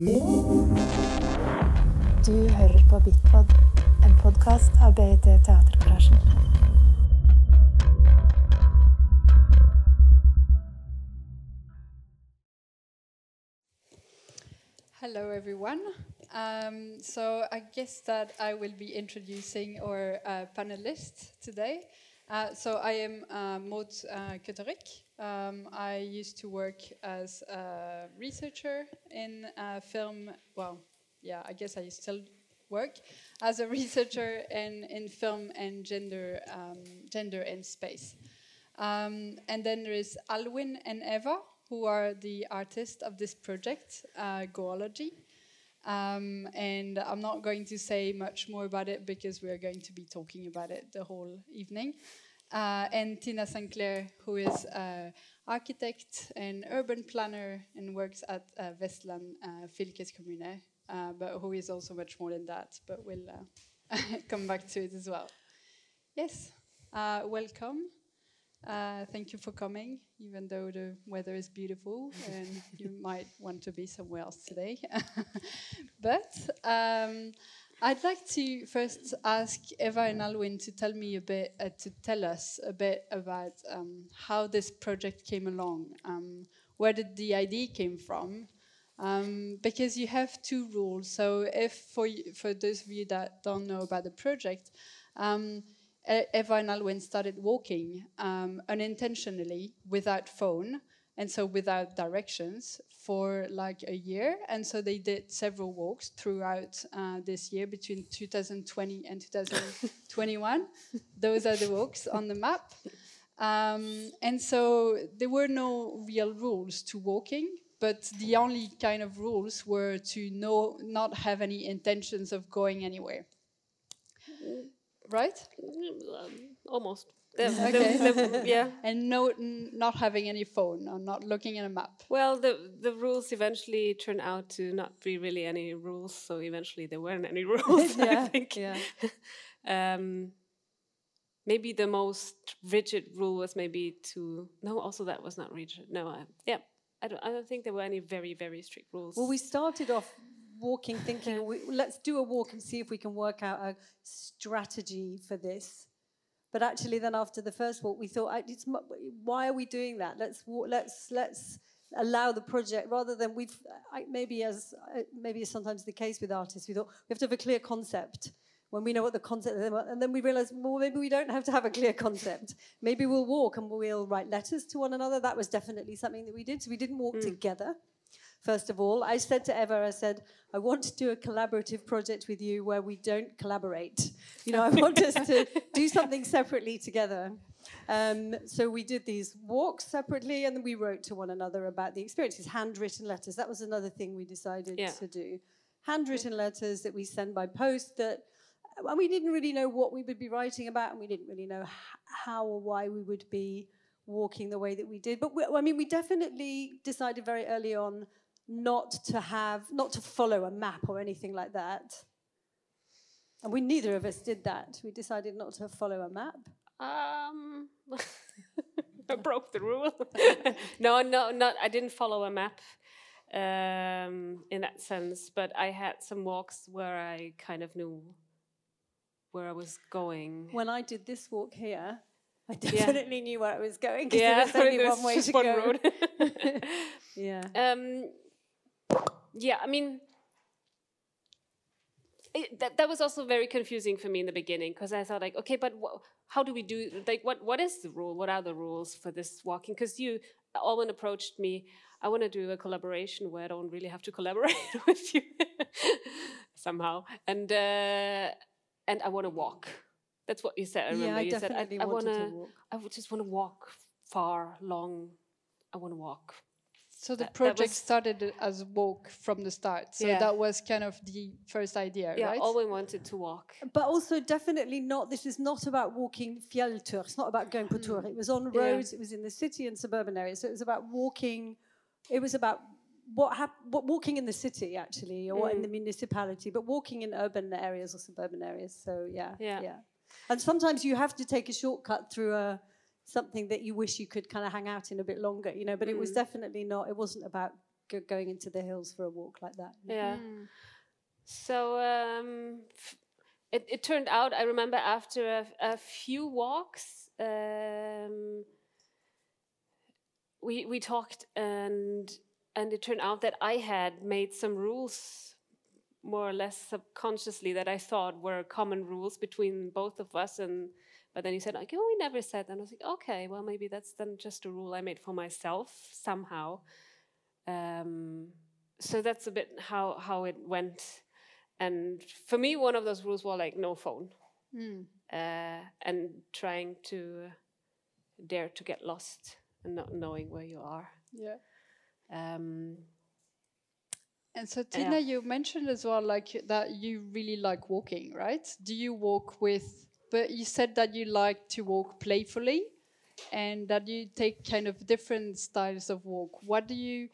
Du hører på Bitpod, en podkast av BIT Teatergarasjen. Hello, everyone. Um, so I guess that I will be introducing our uh, panelists today. Uh, so I am uh, Maud uh. Um, I used to work as a researcher in uh, film. Well, yeah, I guess I still work as a researcher in, in film and gender, um, gender and space. Um, and then there is Alwin and Eva, who are the artists of this project, uh, Goology. Um, and I'm not going to say much more about it because we're going to be talking about it the whole evening. Uh, and Tina Sinclair, who is an architect and urban planner and works at uh, Vestland uh, Fylkeskommune, uh, but who is also much more than that. But we'll uh, come back to it as well. Yes, uh, welcome. Uh, thank you for coming, even though the weather is beautiful and you might want to be somewhere else today. but um, I'd like to first ask Eva and Alwin to tell me a bit, uh, to tell us a bit about um, how this project came along. Um, where did the idea came from? Um, because you have two rules. So, if for for those of you that don't know about the project, um, Eva and Alwyn started walking um, unintentionally without phone and so without directions for like a year. And so they did several walks throughout uh, this year between 2020 and 2021. Those are the walks on the map. Um, and so there were no real rules to walking, but the only kind of rules were to know, not have any intentions of going anywhere. Right? Um, almost. The- Okay. the- the- yeah. and no, n- not having any phone or not looking at a map. Well, the the rules eventually turned out to not be really any rules. So eventually there weren't any rules. I Yeah, think. yeah. um, maybe the most rigid rule was maybe to no. Also, that was not rigid. No. I, yeah. I don't. I don't think there were any very very strict rules. Well, we started off walking, thinking, we, let's do a walk and see if we can work out a strategy for this. But actually, then after the first walk, we thought, it's, why are we doing that? Let's walk, let's let's allow the project rather than we've I, maybe as uh, maybe is sometimes the case with artists. We thought we have to have a clear concept. When we know what the concept is, and then we realize, well, maybe we don't have to have a clear concept. Maybe we'll walk and we'll write letters to one another. That was definitely something that we did. So we didn't walk together first of all. I said to Eva, I said, I want to do a collaborative project with you where we don't collaborate. You know, I want us to do something separately together. Um, so we did these walks separately and then we wrote to one another about the experiences, handwritten letters. That was another thing we decided Yeah. to do. Handwritten letters that we send by post that and we didn't really know what we would be writing about and we didn't really know how or why we would be walking the way that we did. But we, I mean, we definitely decided very early on not to have, not to follow a map or anything like that. And we neither of us did that. We decided not to follow a map. Um, I broke the rule. no, no, not. I didn't follow a map um, in that sense, but I had some walks where I kind of knew where I was going. When I did this walk here, I definitely knew where I was going because yeah, there was only one way to one go. road. yeah. um, yeah, I mean. It, that, that was also very confusing for me in the beginning because I thought like okay but how do we do like what what is the rule what are the rules for this walking because you Alwyn approached me I want to do a collaboration where I don't really have to collaborate with you somehow and uh, and I want to walk that's what you said I Yeah, remember I you said I, I wanna- walk. I just want to walk far long I want to walk So the That- that project was- started as walk from the start. So Yeah. that was kind of the first idea, yeah right? Alwyn wanted to walk But also, definitely not. This is not about walking fjelltur. It's not about going på tur. Mm. It was on Yeah. roads. It was in the city and suburban areas. So it was about walking. It was about what hap- what walking in the city actually, or in mm. the municipality, but walking in urban areas or suburban areas. So yeah, Yeah. yeah. And sometimes you have to take a shortcut through a something that you wish you could kind of hang out in a bit longer, you know. But it was definitely not. It wasn't about go, going into the hills for a walk like that. Yeah. So um, f- it, it turned out, I remember after a, a few walks, um, we, we talked and, and it turned out that I had made some rules more or less subconsciously that I thought were common rules between both of us. And but then he said, like, oh, we never said that. And I was like, okay, well, maybe that's then just a rule I made for myself somehow. Um, so that's a bit how how it went. And for me, one of those rules was like no phone, uh, and trying to dare to get lost and not knowing where you are. Yeah. Um, And so, Tina, you mentioned as well, like that you really like walking, right? Do you walk with? But you said that you like to walk playfully, and that you take kind of different styles of walk. What do you,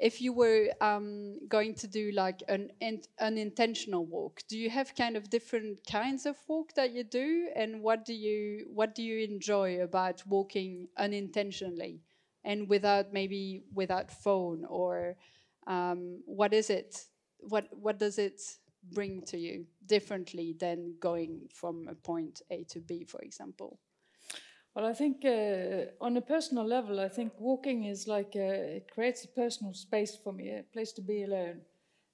if you were um, going to do like an in, unintentional walk, do you have kind of different kinds of walk that you do, and what do you what do you enjoy about walking unintentionally, and without maybe without phone or um, what is it? What what does it bring to you differently than going from a point A to B, for example? Well, I think uh, on a personal level, I think walking is like a, it creates a personal space for me, a place to be alone,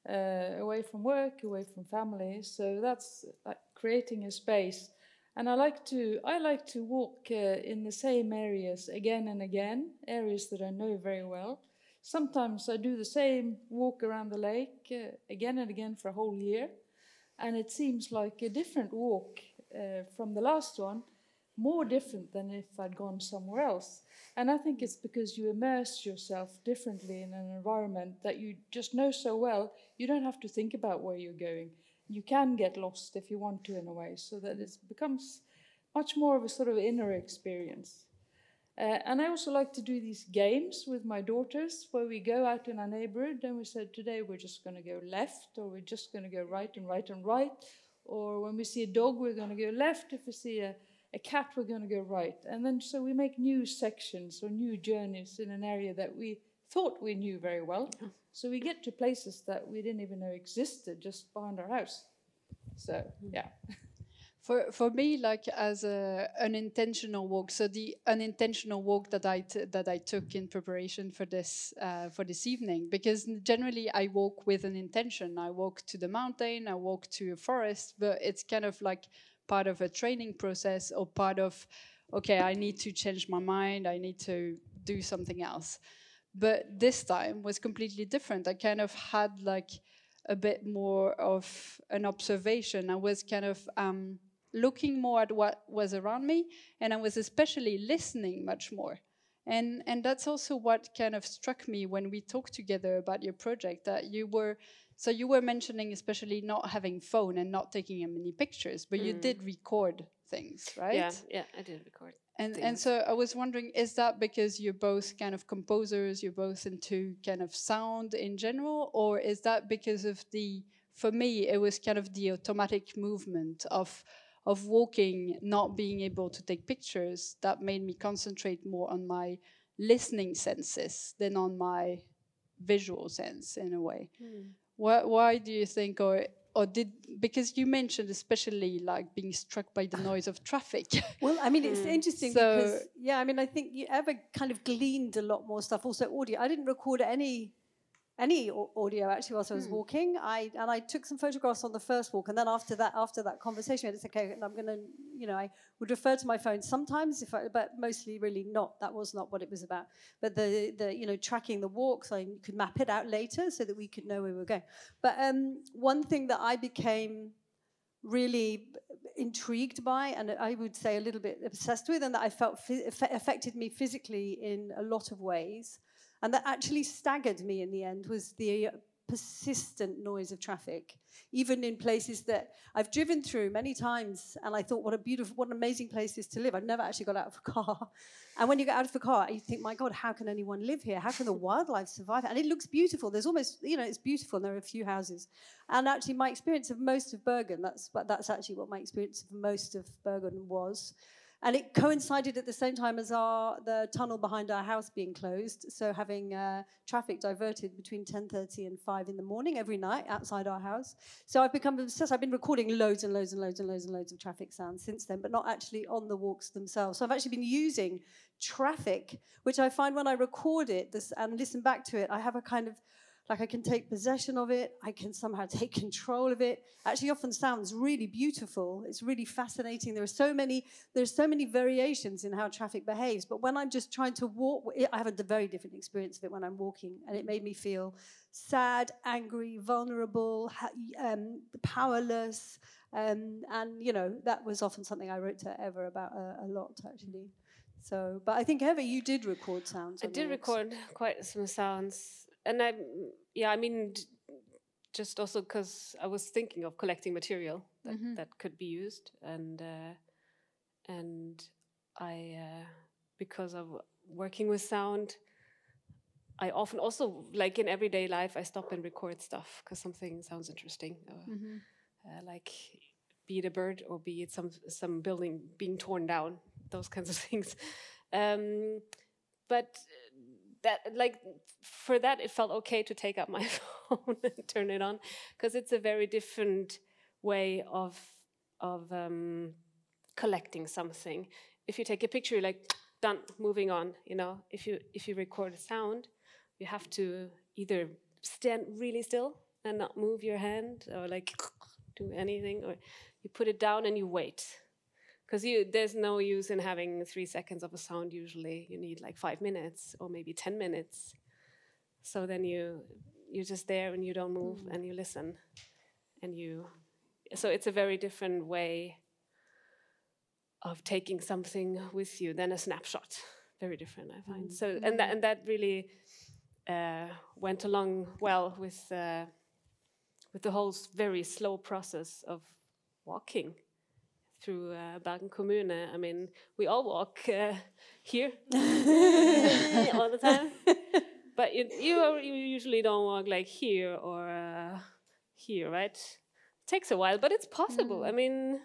uh, away from work, away from family. So that's like creating a space. And I like to I like to walk uh, in the same areas again and again, areas that I know very well. Sometimes I do the same walk around the lake uh, again and again for a whole year, and it seems like a different walk uh, from the last one, more different than if I'd gone somewhere else. And I think it's because you immerse yourself differently in an environment that you just know so well, you don't have to think about where you're going. You can get lost if you want to, in a way, so that it becomes much more of a sort of inner experience. Uh, and I also like to do these games with my daughters where we go out in our neighborhood and we said, today we're just going to go left, or we're just going to go right and right and right. Or when we see a dog, we're going to go left. If we see a, a cat, we're going to go right. And then so we make new sections or new journeys in an area that we thought we knew very well. So we get to places that we didn't even know existed just behind our house. So, yeah. For for me, like as a unintentional walk, so the unintentional walk that I that I took in preparation for this uh, for this evening, because generally I walk with an intention. I walk to the mountain, I walk to a forest, but it's kind of like part of a training process or part of, okay, I need to change my mind, I need to do something else. But this time was completely different. I kind of had like a bit more of an observation. I was kind of um, looking more at what was around me, and I was especially listening much more. And and that's also what kind of struck me when we talked together about your project. That you were so you were mentioning especially not having phone and not taking many pictures, but you mm. did record things, right? yeah, yeah, I did record. And and so I was wondering, is that because you're both kind of composers, you're both into kind of sound in general, or is that because of the for me it was kind of the automatic movement of of walking, not being able to take pictures, that made me concentrate more on my listening senses than on my visual sense in a way. Hmm. Why why do you think or or did because you mentioned especially like being struck by the noise of traffic. Well, I mean, it's hmm. interesting So- because yeah, I mean, I think you ever kind of gleaned a lot more stuff. Also, audio. I didn't record any any audio actually whilst I was walking. I and I took some photographs on the first walk, and then after that, after that conversation, it's okay. And I'm gonna, you know, I would refer to my phone sometimes, if I, but mostly really not. That was not what it was about. But the the you know tracking the walks, I could map it out later so that we could know where we were going. But um, one thing that I became really intrigued by and I would say a little bit obsessed with and that I felt affe- affected me physically in a lot of ways and that actually staggered me in the end was the uh, persistent noise of traffic even in places that I've driven through many times and I thought what a beautiful what an amazing place this to live. I've never actually got out of a car. And when you get out of the car you think my god how can anyone live here? How can the wildlife survive? And it looks beautiful. There's almost you know it's beautiful and there are a few houses. And actually my experience of most of Bergen that's that's actually what my experience of most of Bergen was and it coincided at the same time as our the tunnel behind our house being closed. So having uh, traffic diverted between 10:30 and 5 in the morning every night outside our house. So I've become obsessed. I've been recording loads and loads and loads and loads and loads of traffic sounds since then, but not actually on the walks themselves. So I've actually been using traffic, which I find when I record it this, and listen back to it, I have a kind of like I can take possession of it, I can somehow take control of it. Actually, often sounds really beautiful. It's really fascinating. There are so many, there's so many variations in how traffic behaves. But when I'm just trying to walk, I have a very different experience of it when I'm walking, and it made me feel sad, angry, vulnerable, um, powerless, um, and you know that was often something I wrote to Eva about a, a lot actually. So, but I think Eva, you did record sounds. I did record quite some sounds and I, yeah, I mean, just also because I was thinking of collecting material that, mm-hmm. that could be used, and uh, and I, uh, because of working with sound, I often also like in everyday life I stop and record stuff because something sounds interesting, uh, mm-hmm. uh, like be it a bird or be it some some building being torn down, those kinds of things. Um, but that like for that it felt okay to take up my phone and turn it on because it's a very different way of of um, collecting something. If you take a picture you're like done moving on you know? If you if you record a sound you have to either stand really still and not move your hand or like do anything or you put it down and you wait because there's no use in having three seconds of a sound usually. You need like five minutes or maybe ten minutes. So then you you're just there and you don't move mm. and you listen and you so it's a very different way of taking something with you than a snapshot. Very different i find. Mm. so and that and that really uh, went along well with uh, with the whole very slow process of walking through uh, Bergen Kommune. I mean, we all walk uh, here all the time, but you, you, you usually don't walk like here or uh, here, right? It takes a while, but it's possible. Mm. I mean,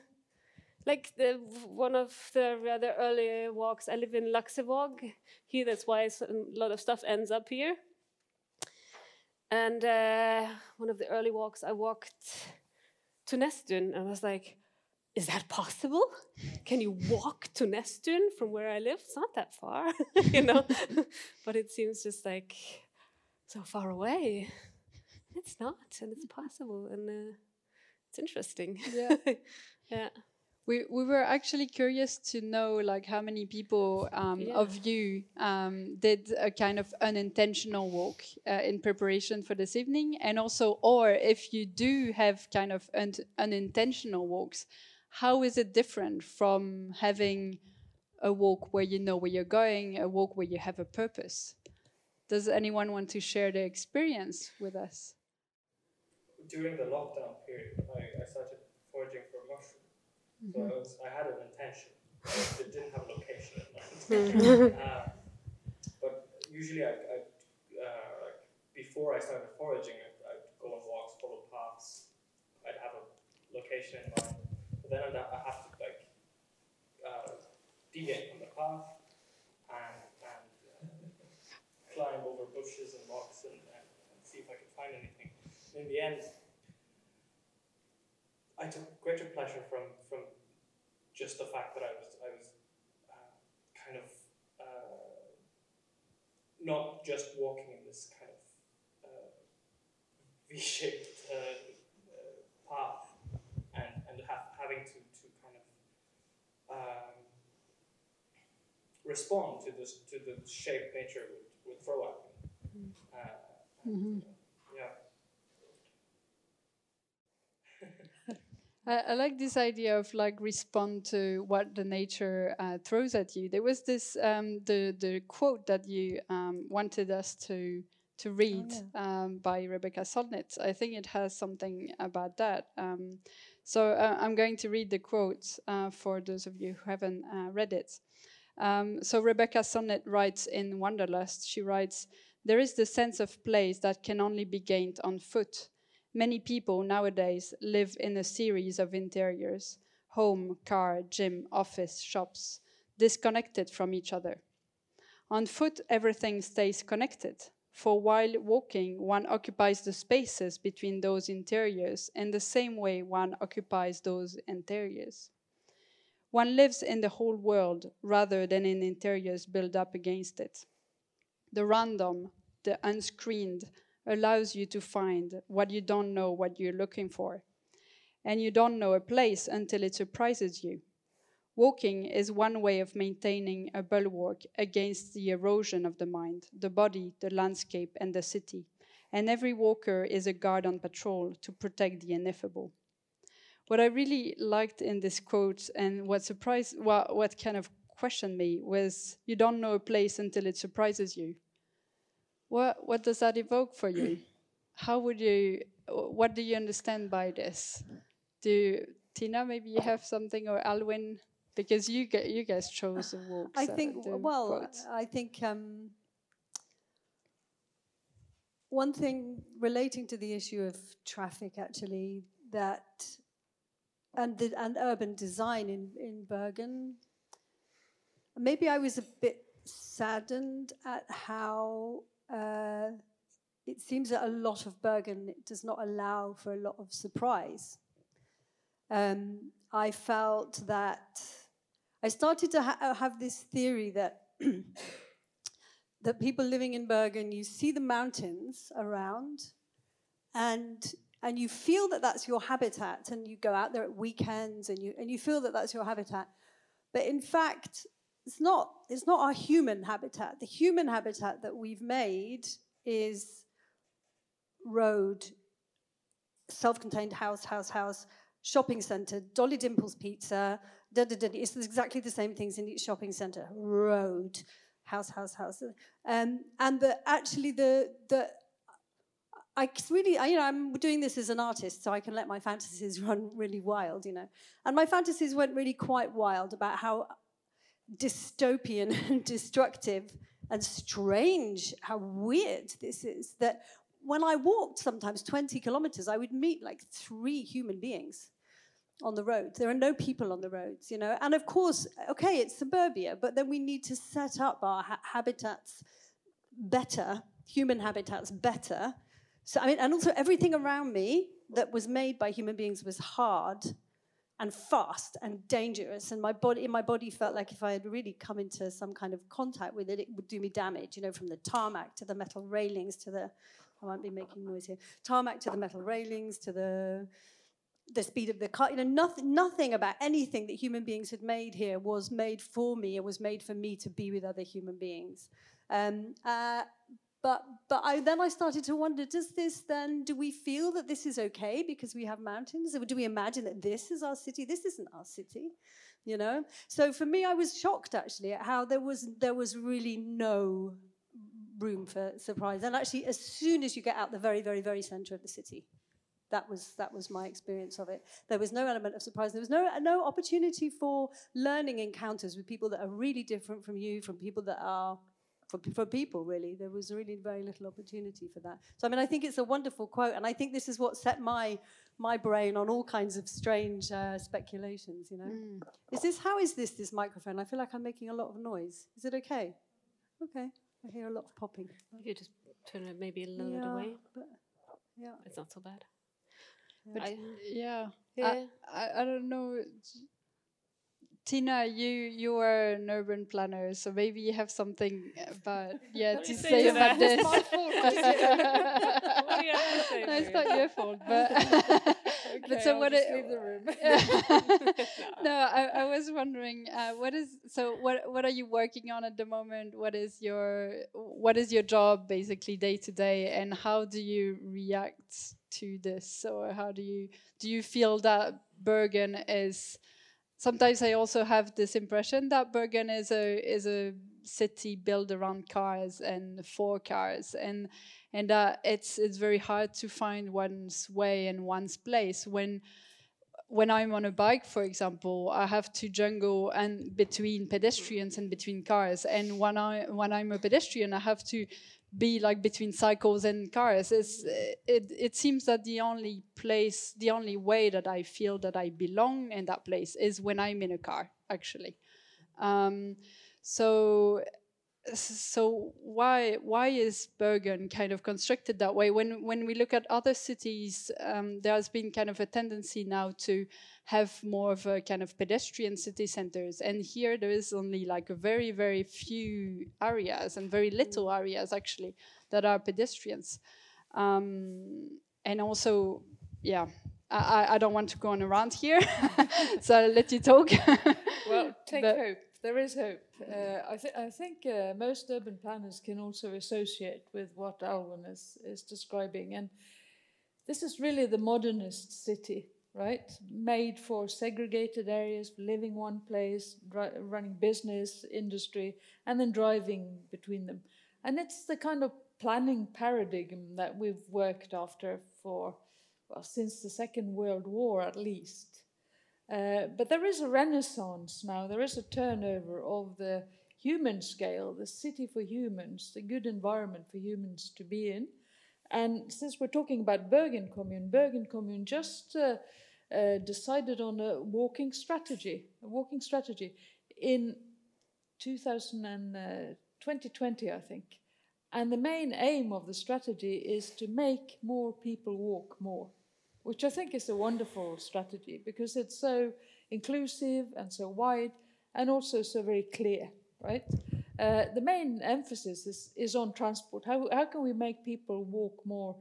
like the one of the rather early walks. I live in Laksevåg. Here, that's why a lot of stuff ends up here. And uh, one of the early walks, I walked to Nesttun, and I was like, is that possible? Can you walk to Nesttun from where I live? It's not that far, you know, but it seems just like so far away. It's not, and it's possible, and uh, it's interesting. Yeah, yeah. We, we were actually curious to know like how many people um, yeah. of you um, did a kind of unintentional walk uh, in preparation for this evening, and also, or if you do have kind of un unintentional walks, how is it different from having a walk where you know where you're going, a walk where you have a purpose? Does anyone want to share their experience with us? During the lockdown period, I, I started foraging for mushrooms. Mm -hmm. So I, was, I, had an intention. it didn't have a location in mind. uh, but usually, I, I uh, before I started foraging, I'd, I'd go on walks, follow paths. I'd have a location in mind then I have to like uh, deviate from the path and, and uh, climb over bushes and rocks and, and, and, see if I can find anything. In the end, I took greater pleasure from from just the fact that I was I was uh, kind of uh, not just walking in this kind of uh, V-shaped uh, path having to, to kind of um, respond to this to the shape nature would, would throw at me. Uh, mm-hmm. Yeah. I, I, like this idea of like respond to what the nature uh, throws at you. There was this um, the the quote that you um, wanted us to to read oh, yeah. um, by Rebecca Solnit. I think it has something about that. Um, so uh, I'm going to read the quote uh, for those of you who haven't uh, read it. Um, so Rebecca Solnit writes in Wanderlust, she writes, There is the sense of place that can only be gained on foot. Many people nowadays live in a series of interiors home, car, gym, office, shops. disconnected from each other. On foot, everything stays connected. For while walking, one occupies the spaces between those interiors in the same way one occupies those interiors. One lives in the whole world rather than in interiors built up against it. The random, the unscreened, allows you to find what you don't know what you're looking for. And you don't know a place until it surprises you. Walking is one way of maintaining a bulwark against the erosion of the mind, the body, the landscape, and the city. And every walker is a guard on patrol to protect the ineffable. What I really liked in this quote and what surprised, what, what kind of questioned me was you don't know a place until it surprises you. What, what does that evoke for you? How would you, what do you understand by this? Do Tina, maybe you have something, or Alwyn, because you get, you guys chose the walks. I think, the well, quotes. I think um, one thing relating to the issue of traffic, actually, that and the, and urban design in in Bergen. Maybe I was a bit saddened at how uh, it seems that a lot of Bergen does not allow for a lot of surprise. Um, I felt that I started to ha- uh, have this theory that that people living in Bergen, you see the mountains around, and and you feel that that's your habitat, and you go out there at weekends, and you and you feel that that's your habitat, but in fact, it's not. It's not our human habitat. The human habitat that we've made is road, self-contained house, house, house, shopping centre, Dolly Dimples Pizza. Da, da, da, it's exactly the same things in each shopping centre. Road, house, house, house, um, and actually the the I really, I, you know, I'm doing this as an artist, so I can let my fantasies run really wild, you know. And my fantasies went really quite wild about how dystopian and destructive and strange, how weird this is. That when I walked sometimes 20 kilometers, I would meet like three human beings on the road. There are no people on the roads, you know. And of course, okay, it's suburbia, but then we need to set up our ha- habitats better, human habitats better. So I mean, and also everything around me that was made by human beings was hard and fast and dangerous. And my body, my body felt like if I had really come into some kind of contact with it, it would do me damage. You know, from the tarmac to the metal railings to the, I won't be making noise here, tarmac to the metal railings to the the speed of the car. You know, nothing, nothing about anything that human beings had made here was made for me. It was made for me to be with other human beings. Um, uh, but but I, then I started to wonder: Does this then? Do we feel that this is okay because we have mountains? Or do we imagine that this is our city? This isn't our city, you know. So for me, I was shocked actually at how there was there was really no room for surprise. And actually, as soon as you get out the very very very centre of the city, that was that was my experience of it. There was no element of surprise. There was no no opportunity for learning encounters with people that are really different from you, from people that are for, for people really. There was really very little opportunity for that. So I mean, I think it's a wonderful quote, and I think this is what set my my brain on all kinds of strange uh, speculations. You know, is this how is this this microphone? I feel like I'm making a lot of noise. Is it okay? Okay, I hear a lot of popping. You just turn it maybe a little bit away, but yeah. it's not so bad. But I- yeah, Yeah. I, I, I don't know. Tina, you you are an urban planner, so maybe you have something about yeah to say say about that? this. It's fault, What do you have to say no, it's not your fault, but but Okay, so I'll what? it- leave the room. no, I, I was wondering uh, what is so what what are you working on at the moment? What is your what is your job basically day to day, and how do you react to this, or how do you do you feel that Bergen is? Sometimes I also have this impression that Bergen is a is a city built around cars and for cars, and and uh, it's it's very hard to find one's way and one's place when when I'm on a bike, for example, I have to jungle and between pedestrians and between cars. And when I when I'm a pedestrian, I have to be like between cycles and cars. It's, it it seems that the only place, the only way that I feel that I belong in that place is when I'm in a car, actually. Um, so so why why is Bergen kind of constructed that way? When when we look at other cities, um, there has been kind of a tendency now to have more of a kind of pedestrian city centers, and here there is only like a very very few areas and very little areas actually that are pedestrians, um, and also yeah. I, I don't want to go on around here, so I'll let you talk. well, take But- hope. There is hope. Uh, I, th- I think uh, most urban planners can also associate with what Alwyn is, is describing. And this is really the modernist city, right? Made for segregated areas, living one place, dri- running business, industry, and then driving between them. And it's the kind of planning paradigm that we've worked after for, well, since the Second World War at least. Uh, but there is a renaissance now. There is a turnover of the human scale, the city for humans, the good environment for humans to be in. And since we're talking about Bergen Kommune, Bergen Kommune just uh, uh, decided on a walking strategy, a walking strategy in 2000 and, uh, 2020, I think. And the main aim of the strategy is to make more people walk more which I think is a wonderful strategy because it's so inclusive and so wide and also so very clear, right? Uh, the main emphasis is, is on transport. How, how can we make people walk more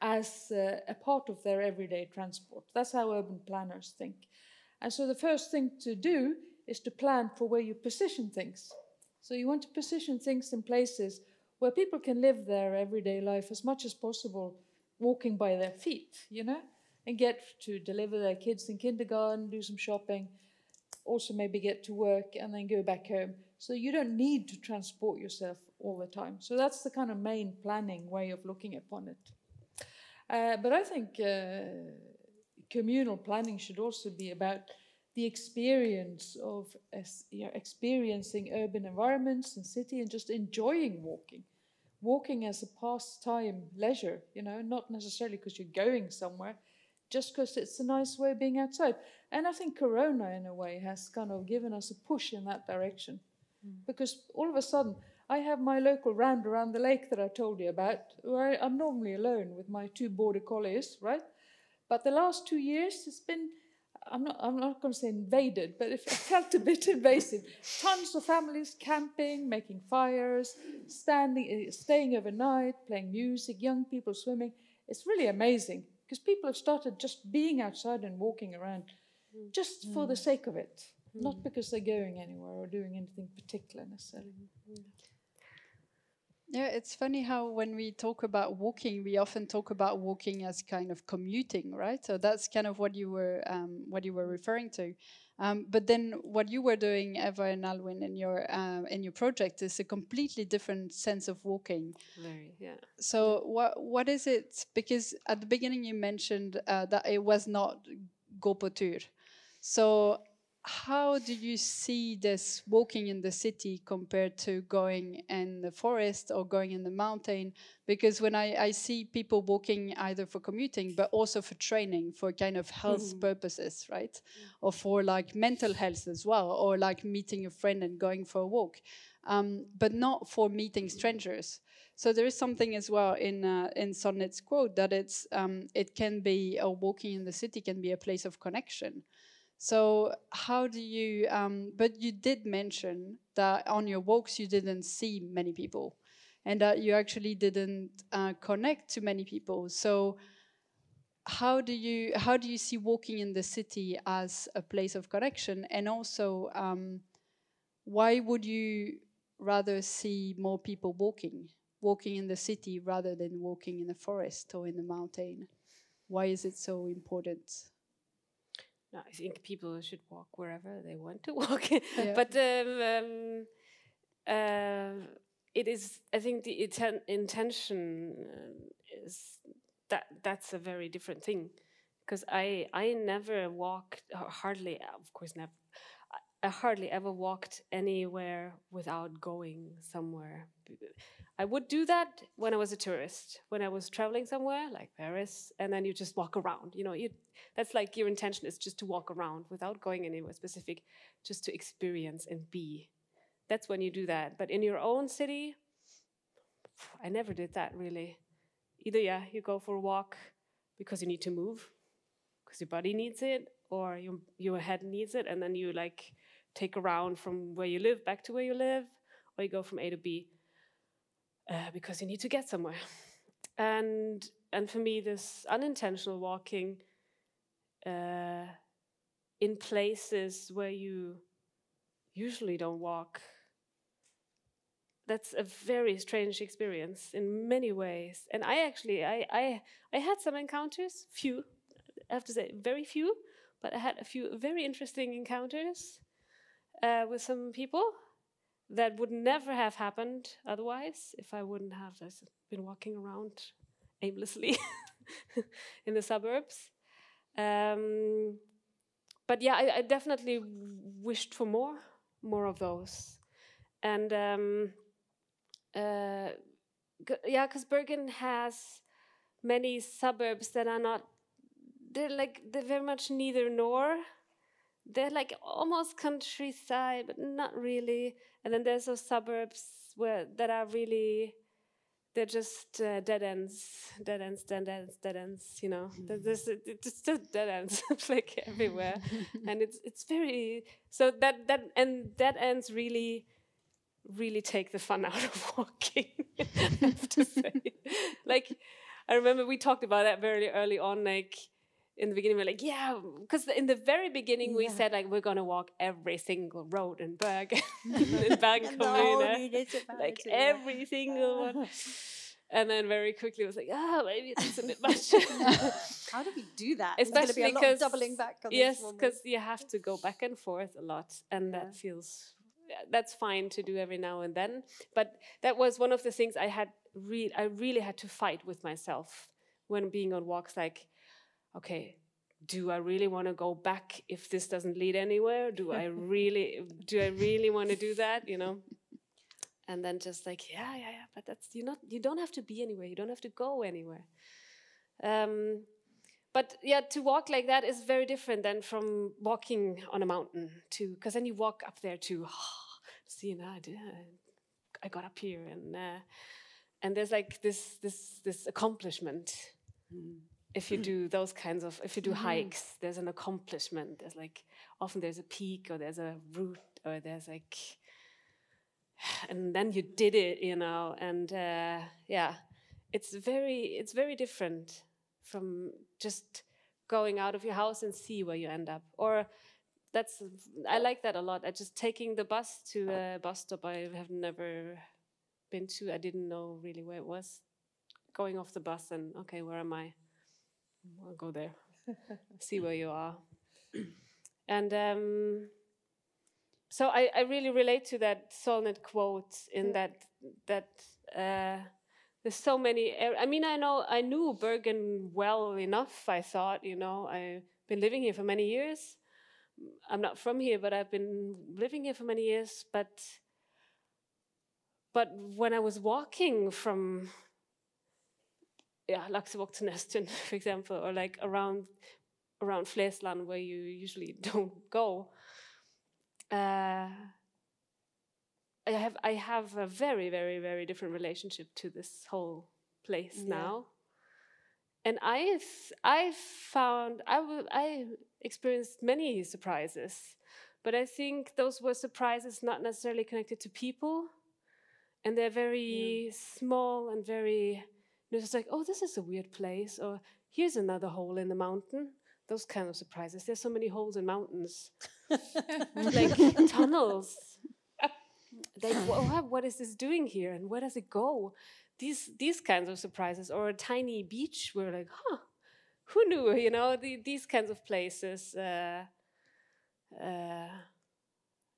as uh, a part of their everyday transport? That's how urban planners think. And so the first thing to do is to plan for where you position things. So you want to position things in places where people can live their everyday life as much as possible walking by their feet, you know, and get to deliver their kids in kindergarten, do some shopping, also maybe get to work and then go back home. So you don't need to transport yourself all the time. So that's the kind of main planning way of looking upon it. Uh, but I think uh, communal planning should also be about the experience of as, you know, experiencing urban environments and city and just enjoying walking walking as a pastime leisure, you know, not necessarily because you're going somewhere, just because it's a nice way of being outside. And I think Corona, in a way, has kind of given us a push in that direction. Because all of a sudden, I have my local round around the lake that I told you about, where I'm normally alone with my two border collies, right? But the last two years, it's been I'm not, I'm not going to say invaded, but it felt a bit invasive. Tons of families camping, making fires, standing, uh, staying overnight, playing music, young people swimming. It's really amazing because people have started just being outside and walking around mm. just for the mm. sake of it, not mm. because they're going anywhere or doing anything particular necessarily. Yeah, it's funny how when we talk about walking, we often talk about walking as kind of commuting, right? So that's kind of what you were um, what you were referring to. Um, but then what you were doing, Eva and Alwyn, in your um, in your project is a completely different sense of walking. Very, yeah. So what what is it? Because at the beginning you mentioned uh, that it was not på tur. So how do you see this walking in the city compared to going in the forest or going in the mountain? Because when I, I see people walking either for commuting but also for training, for kind of health purposes, right? Or for like mental health as well, or like meeting a friend and going for a walk, um, but not for meeting strangers. So there is something as well in uh, in Solnit's quote that it's um, it can be or walking in the city can be a place of connection. So how do you? Um, but you did mention that on your walks you didn't see many people, and that you actually didn't uh, connect to many people. So how do you how do you see walking in the city as a place of connection, and also um, why would you rather see more people walking, walking in the city rather than walking in the forest or in the mountain? Why is it so important? No, I think people should walk wherever they want to walk. But um, um, uh, it is, I think, the inten- intention uh, is that that's a very different thing. Because I, I never walked, hardly, of course, never. I hardly ever walked anywhere without going somewhere. I would do that when I was a tourist, when I was traveling somewhere like Paris, and then you just walk around. You know, you, that's like your intention is just to walk around without going anywhere specific, just to experience and be. That's when you do that. But in your own city, I never did that really. Either yeah, you go for a walk because you need to move, because your body needs it, or your your head needs it, and then you like take a round from where you live back to where you live, or you go from A to B uh, because you need to get somewhere. And and for me, this unintentional walking uh, in places where you usually don't walk. That's a very strange experience in many ways. And I actually, I, I, I had some encounters, few, I have to say, very few, but I had a few very interesting encounters uh, with some people that would never have happened otherwise if I wouldn't have been walking around aimlessly in the suburbs. Um, but yeah, I, I, definitely wished for more, more of those, and um, uh, yeah, because Bergen has many suburbs that are not. They're like they're very much neither nor they're like almost countryside, but not really. And then there's those suburbs where that are really they're just uh, dead ends, dead ends, dead ends, dead ends. You know, mm. there's it's just dead ends like everywhere, and it's it's very so that that and dead ends really really take the fun out of walking. I have to say, like I remember we talked about that very early on, like in the beginning we're like yeah because in the very beginning yeah. we said like we're gonna walk every single road in Bergen in Bergen Kommune like every single one. And then very quickly it was like ah oh, maybe it's a bit much. How do we do that? Especially because doubling back yes because you have to go back and forth a lot and yeah. that feels that's fine to do every now and then. But that was one of the things I had re- I really had to fight with myself when being on walks like okay, do I really want to go back if this doesn't lead anywhere? Do I really do I really want to do that? You know? And then just like, yeah, yeah, yeah, but that's you not you don't have to be anywhere, you don't have to go anywhere. Um, but yeah, to walk like that is very different than from walking on a mountain too, because then you walk up there to oh, see, you know, I got up here and uh, and there's like this this this accomplishment. Mm if you do those kinds of if you do mm -hmm. hikes there's an accomplishment. There's like often there's a peak or there's a route or there's like and then you did it you know and uh, yeah it's very it's very different from just going out of your house and see where you end up. Or that's i like that a lot. I just taking the bus to a bus stop i have never been to. I didn't know really where it was. Going off the bus and okay where am i I'll go there, see where you are. and um, so I, I, really relate to that Solnit quote in that that uh, there's so many. I mean, I know I knew Bergen well enough. I thought, you know, I've been living here for many years. I'm not from here, but I've been living here for many years. But but when I was walking from yeah, Laksevåg to Nesttun, for example, or like around around Flesland where you usually don't go. Uh, I have I have a very very very different relationship to this whole place yeah. now, and I I found I I experienced many surprises, but I think those were surprises not necessarily connected to people, and they're very yeah. small and very it's just like, oh, this is a weird place, or here's another hole in the mountain. Those kind of surprises. There's so many holes in mountains, like tunnels. Like, what, what is this doing here, and where does it go? These these kinds of surprises, or a tiny beach. We're like, huh, who knew? You know, the, these kinds of places. Uh, uh,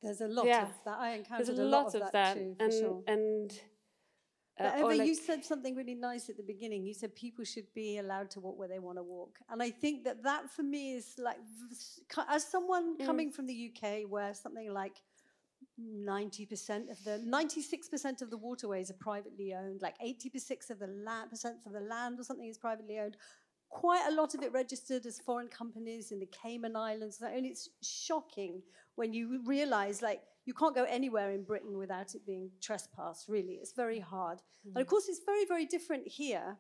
There's a lot yeah. of that. I encountered There's a, lot, lot, of, that, that, too, and sure. and Uh, Eva, you said something really nice at the beginning. You said people should be allowed to walk where they want to walk, and I think that that for me is like, as someone Mm. coming from the UK, where something like ninety percent of the ninety-six percent of the waterways are privately owned, like eighty percent of the land percent of the land or something is privately owned. Quite a lot of it registered as foreign companies in the Cayman Islands, and it's shocking when you realize like you can't go anywhere in Britain without it being trespassed, really. It's very hard. And of mm-hmm. course, it's very, very different here.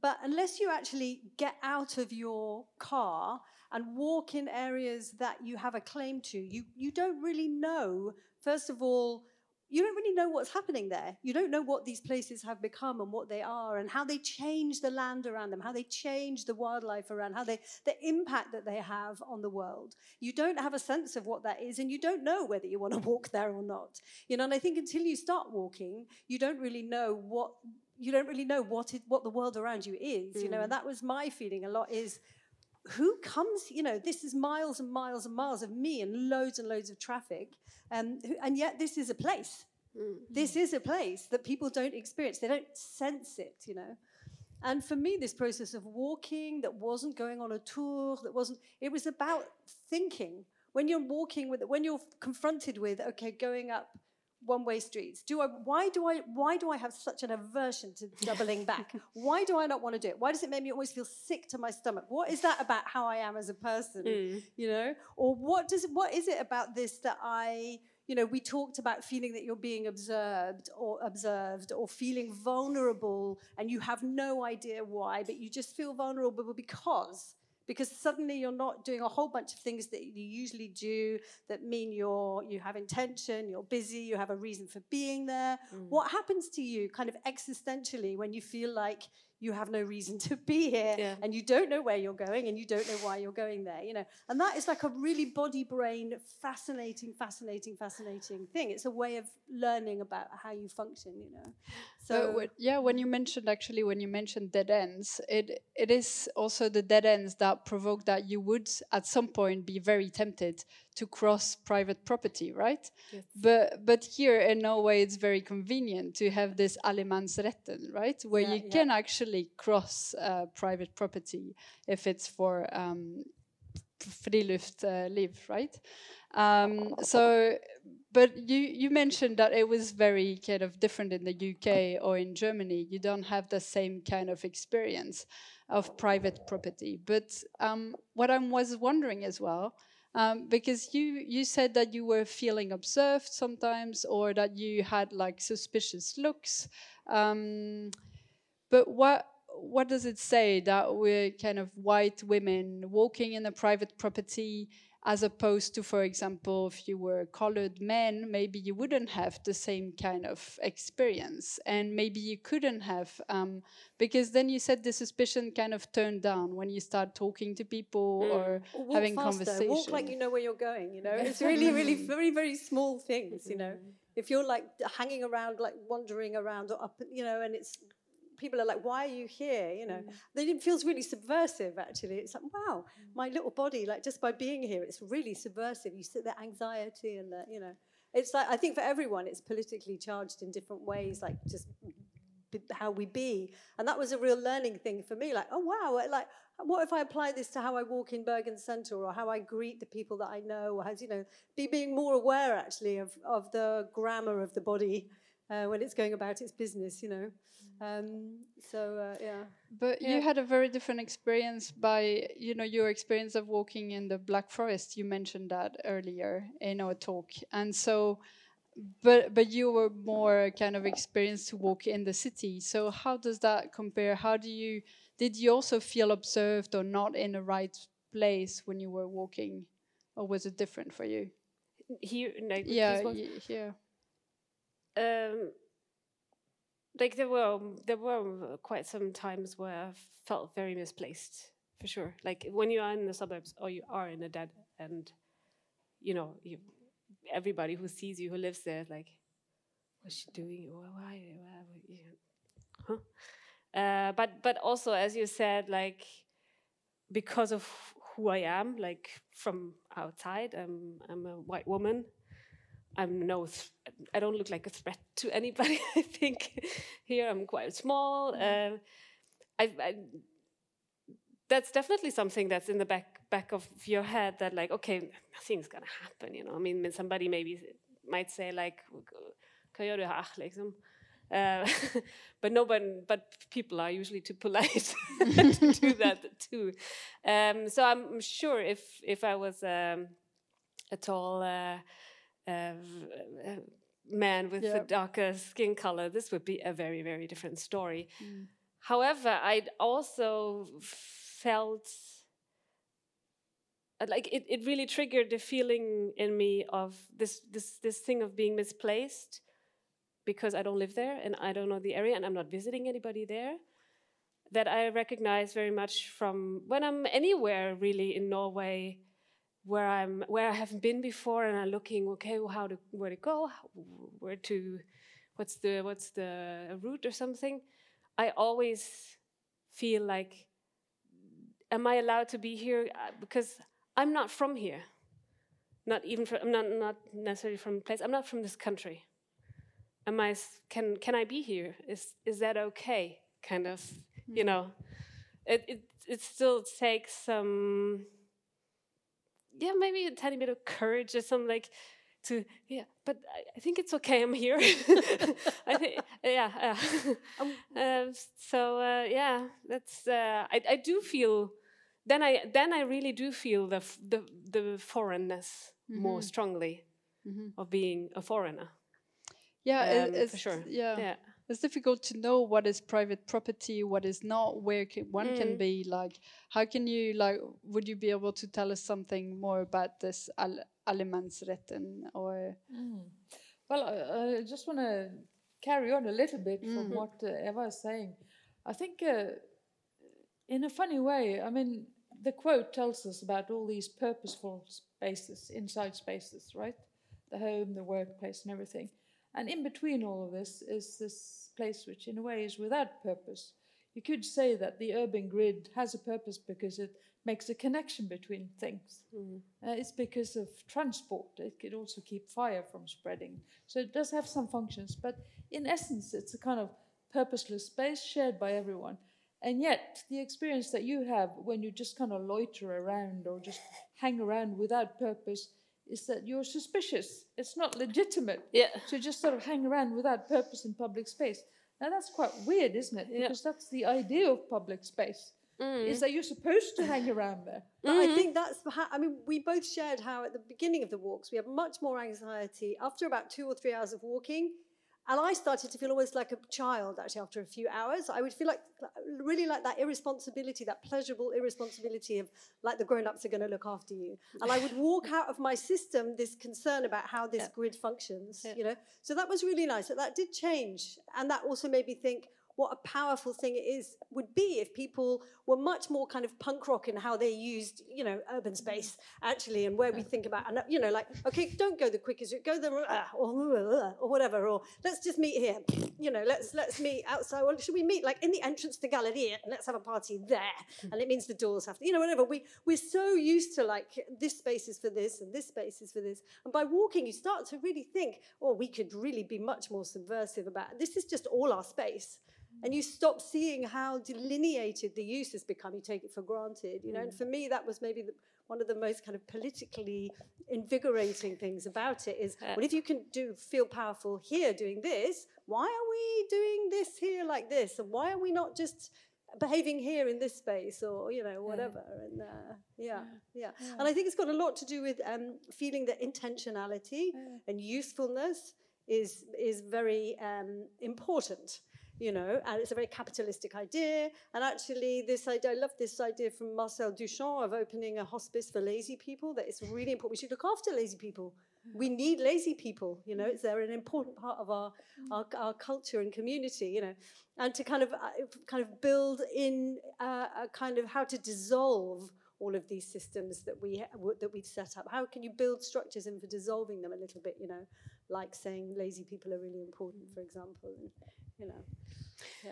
But unless you actually get out of your car and walk in areas that you have a claim to, you, you don't really know, first of all, you don't really know what's happening there. You don't know what these places have become and what they are and how they change the land around them, how they change the wildlife around, how they the impact that they have on the world. You don't have a sense of what that is, and you don't know whether you want to walk there or not. You know, and I think until you start walking, you don't really know what you don't really know what it, what the world around you is. You know, and mm. that was my feeling a lot is who comes, you know, this is miles and miles and miles of me and loads and loads of traffic. Um, and yet this is a place. This is a place that people don't experience. They don't sense it, you know. And for me, this process of walking that wasn't going on a tour, that wasn't, it was about thinking. When you're walking with, when you're confronted with, okay, going up one-way streets, do I, why do I, why do I have such an aversion to doubling back? why do I not want to do it? Why does it make me always feel sick to my stomach? What is that about how I am as a person? Mm. You know, or what does, what is it about this that I, you know, we talked about feeling that you're being observed or observed or feeling vulnerable and you have no idea why, but you just feel vulnerable because because suddenly you're not doing a whole bunch of things that you usually do that mean you're you have intention, you're busy, you have a reason for being there. Mm. What happens to you kind of existentially when you feel like you have no reason to be here Yeah. and you don't know where you're going and you don't know why you're going there, you know. And that is like a really body brain fascinating fascinating fascinating thing. It's a way of learning about how you function, you know. So what, yeah, when you mentioned actually when you mentioned dead ends, it it is also the dead ends that provoke that you would at some point be very tempted to cross private property, right? But but here in Norway it's very convenient to have this allemannsretten, right, where Yeah, you yeah. can actually cross uh, private property if it's for um, friluft uh, live, right? Um, so, but you you mentioned that it was very kind of different in the UK or in Germany. You don't have the same kind of experience of private property. But um, what I was wondering as well, um, because you you said that you were feeling observed sometimes, or that you had like suspicious looks. Um, but what what does it say that we're kind of white women walking in a private property as opposed to, for example, if you were colored men, maybe you wouldn't have the same kind of experience, and maybe you couldn't have, um, because then you said the suspicion kind of turned down when you start talking to people or Or walk having conversations. conversation. Walk like you know where you're going. You know, it's really, really very, very small things. You know, if you're like hanging around, like wandering around or up, you know, and it's people are like, "Why are you here?" You know, mm. then it feels really subversive. Actually, it's like, "Wow, mm. my little body, like just by being here, it's really subversive." You see the anxiety and the, you know, it's like I think for everyone, it's politically charged in different ways, like just how we be. And that was a real learning thing for me. Like, oh wow, like what if I apply this to how I walk in Bergen Centre or how I greet the people that I know, or how you know, be being more aware actually of of the grammar of the body uh, when it's going about its business. You know, um, so uh, yeah. But you had a very different experience by, you know, your experience of walking in the Black Forest. You mentioned that earlier in our talk, and so, but but you were more kind of experienced to walk in the city. So how does that compare? How do you did you also feel observed or not in the right place when you were walking, or was it different for you? Here, like, with Yeah, these ones? y- here. Um, like there were there were quite some times where I felt very misplaced for sure. Like when you are in the suburbs or you are in a dead end, you know, you, everybody who sees you who lives there like, what's she doing? Why? why, huh? Uh, but but also as you said, like because of who I am, like from outside, I'm I'm a white woman I'm no, th- I don't look like a threat to anybody. I think here I'm quite small. Um, I, I, that's definitely something that's in the back back of your head that like, okay, nothing's gonna happen. You know, I mean, somebody maybe might say like, kan göra det liksom. Uh, but no, but, but people are usually too polite to do that too. Um, so I'm sure if if I was um, a tall uh, uh, man with Yeah. a darker skin color, this would be a very very different story. However, I'd also felt uh, like it, it really triggered the feeling in me of this this this thing of being misplaced because I don't live there and I don't know the area and I'm not visiting anybody there. That I recognize very much from when I'm anywhere really in Norway, where I'm where I haven't been before, and I'm looking okay, well, how to where to go, where to, what's the what's the route or something. I always feel like, am I allowed to be here? Uh, Because I'm not from here. Not even from, I'm not not necessarily from the place. I'm not from this country am I can can I be here? Is is that okay? Kind of, you know, it it it still takes some, yeah, maybe a tiny bit of courage or something like to yeah. But I, I think it's okay. I'm here. I think yeah. Uh, uh, so uh, yeah, that's uh, I I do feel. Then I then I really do feel the f- the the foreignness more strongly of being a foreigner. Yeah, Um, it's for sure. Yeah. Yeah. It's difficult to know what is private property, what is not, where ca one can Mm. be. Like, how can you like? Would you be able to tell us something more about this al- allemansrätten or? Well, I, I just want to carry on a little bit from Mhm. what uh, Eva is saying. I think, uh, in a funny way, I mean, the quote tells us about all these purposeful spaces, inside spaces, right? The home, the workplace, and everything. And in between all of this is this place which, in a way, is without purpose. You could say that the urban grid has a purpose because it makes a connection between things. Uh, it's because of transport. It could also keep fire from spreading. So it does have some functions, but in essence, it's a kind of purposeless space shared by everyone. And yet, the experience that you have when you just kind of loiter around or just hang around without purpose is that you're suspicious. It's not legitimate Yeah. to just sort of hang around without purpose in public space. Now, that's quite weird, isn't it? Yeah. Because that's the idea of public space, mm. is that you're supposed to hang around there. Mm-hmm. But I think that's how, I mean, we both shared how at the beginning of the walks we have much more anxiety after about two or three hours of walking. And I started to feel almost like a child actually after a few hours. I would feel like really like that irresponsibility, that pleasurable irresponsibility of like the grown ups are going to look after you. And I would walk out of my system this concern about how this grid functions, you know. So that was really nice. That that did change. And that also made me think, what a powerful thing it is would be if people were much more kind of punk rock in how they used you know urban space actually and where we think about and you know like okay don't go the quickest route go the uh, or, uh, or whatever or let's just meet here you know let's let's meet outside well should we meet like in the entrance to Galleria and let's have a party there? And it means the doors have to you know whatever we we're so used to like this space is for this and this space is for this and by walking you start to really think oh we could really be much more subversive about this is just all our space and you stop seeing how delineated the use has become. You take it for granted, you know. And for me, that was maybe the, one of the most kind of politically invigorating things about it. Is well, if you can do feel powerful here doing this, why are we doing this here like this, and why are we not just behaving here in this space or you know whatever? And uh, yeah, yeah. and i think it's got a lot to do with um, feeling that intentionality and usefulness is is very um, important you know, and it's a very capitalistic idea. And actually, this idea, I love this idea from Marcel Duchamp of opening a hospice for lazy people, that it's really important. We should look after lazy people. We need lazy people, you know, it's, they're an important part of our, our, our culture and community, you know, and to kind of, uh, kind of build in uh, a kind of how to dissolve all of these systems that we that we've set up. How can you build structures in for dissolving them a little bit? You know, like saying lazy people are really important, for example. You know.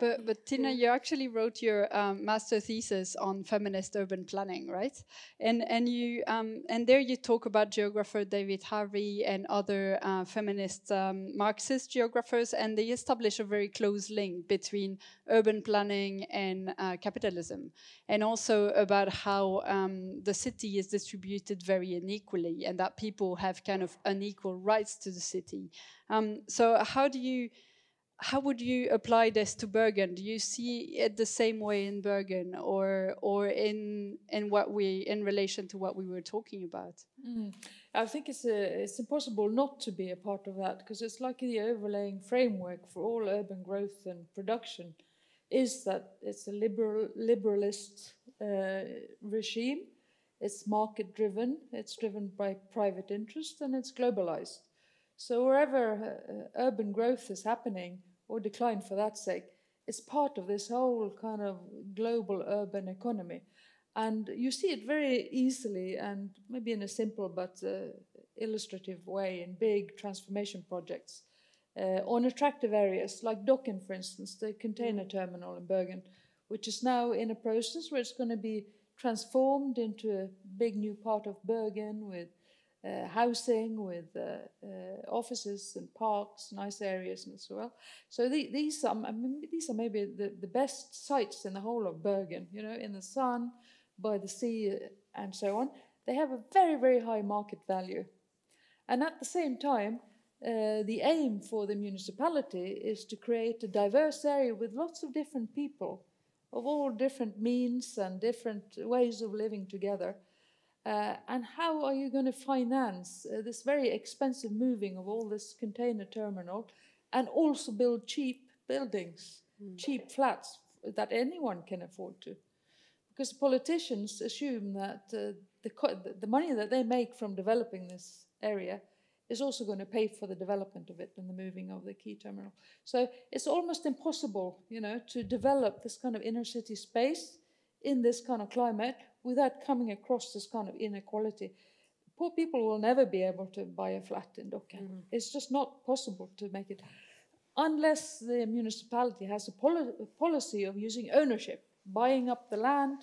But, but Tina, you actually wrote your um, master thesis on feminist urban planning, right? And and you um, and there you talk about geographer David Harvey and other uh, feminist um, Marxist geographers, and they establish a very close link between urban planning and uh, capitalism, and also about how um, the city is distributed very unequally, and that people have kind of unequal rights to the city. Um, so how do you how would you apply this to Bergen? Do you see it the same way in Bergen, or or in in what we in relation to what we were talking about? Mm. I think it's a, it's impossible not to be a part of that because it's like the overlaying framework for all urban growth and production is that it's a liberal liberalist uh, regime. It's market driven. It's driven by private interest and it's globalized. So wherever uh, urban growth is happening, or decline for that sake, it's part of this whole kind of global urban economy. And you see it very easily and maybe in a simple but uh, illustrative way in big transformation projects uh, on attractive areas like Dokken, for instance, the container mm. terminal in Bergen, which is now in a process where it's going to be transformed into a big new part of Bergen with uh, housing, with uh, uh, offices and parks, nice areas and so on. So the, these are I mean, these are maybe the, the best sites in the whole of Bergen. You know, in the sun, by the sea, and so on. They have a very very high market value, and at the same time. Uh, the aim for the municipality is to create a diverse area with lots of different people of all different means and different ways of living together. Uh, and how are you going to finance uh, this very expensive moving of all this container terminal and also build cheap buildings, mm. cheap flats that anyone can afford to? Because politicians assume that uh, the, the money that they make from developing this area is also going to pay for the development of it and the moving of the key terminal. So it's almost impossible, you know, to develop this kind of inner city space in this kind of climate without coming across this kind of inequality. Poor people will never be able to buy a flat in Dokken. Mm. It's just not possible to make it unless the municipality has a, poli- a policy of using ownership, buying up the land,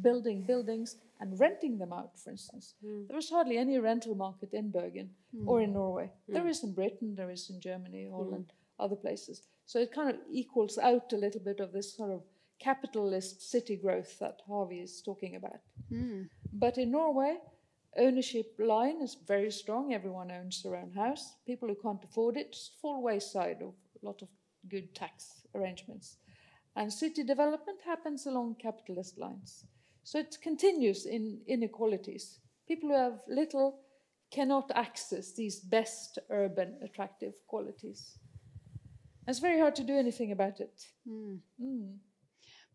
building buildings, and renting them out, for instance. Mm. There is hardly any rental market in Bergen mm. or in Norway. Mm. There is in Britain, there is in Germany, Holland, mm. other places. So it kind of equals out a little bit of this sort of capitalist city growth that Harvey is talking about. Mm. But in Norway, ownership line is very strong. Everyone owns their own house. People who can't afford it fall wayside of a lot of good tax arrangements. And city development happens along capitalist lines. So it continues in inequalities. People who have little cannot access these best urban attractive qualities. it's very hard to do anything about it. Mm. Mm.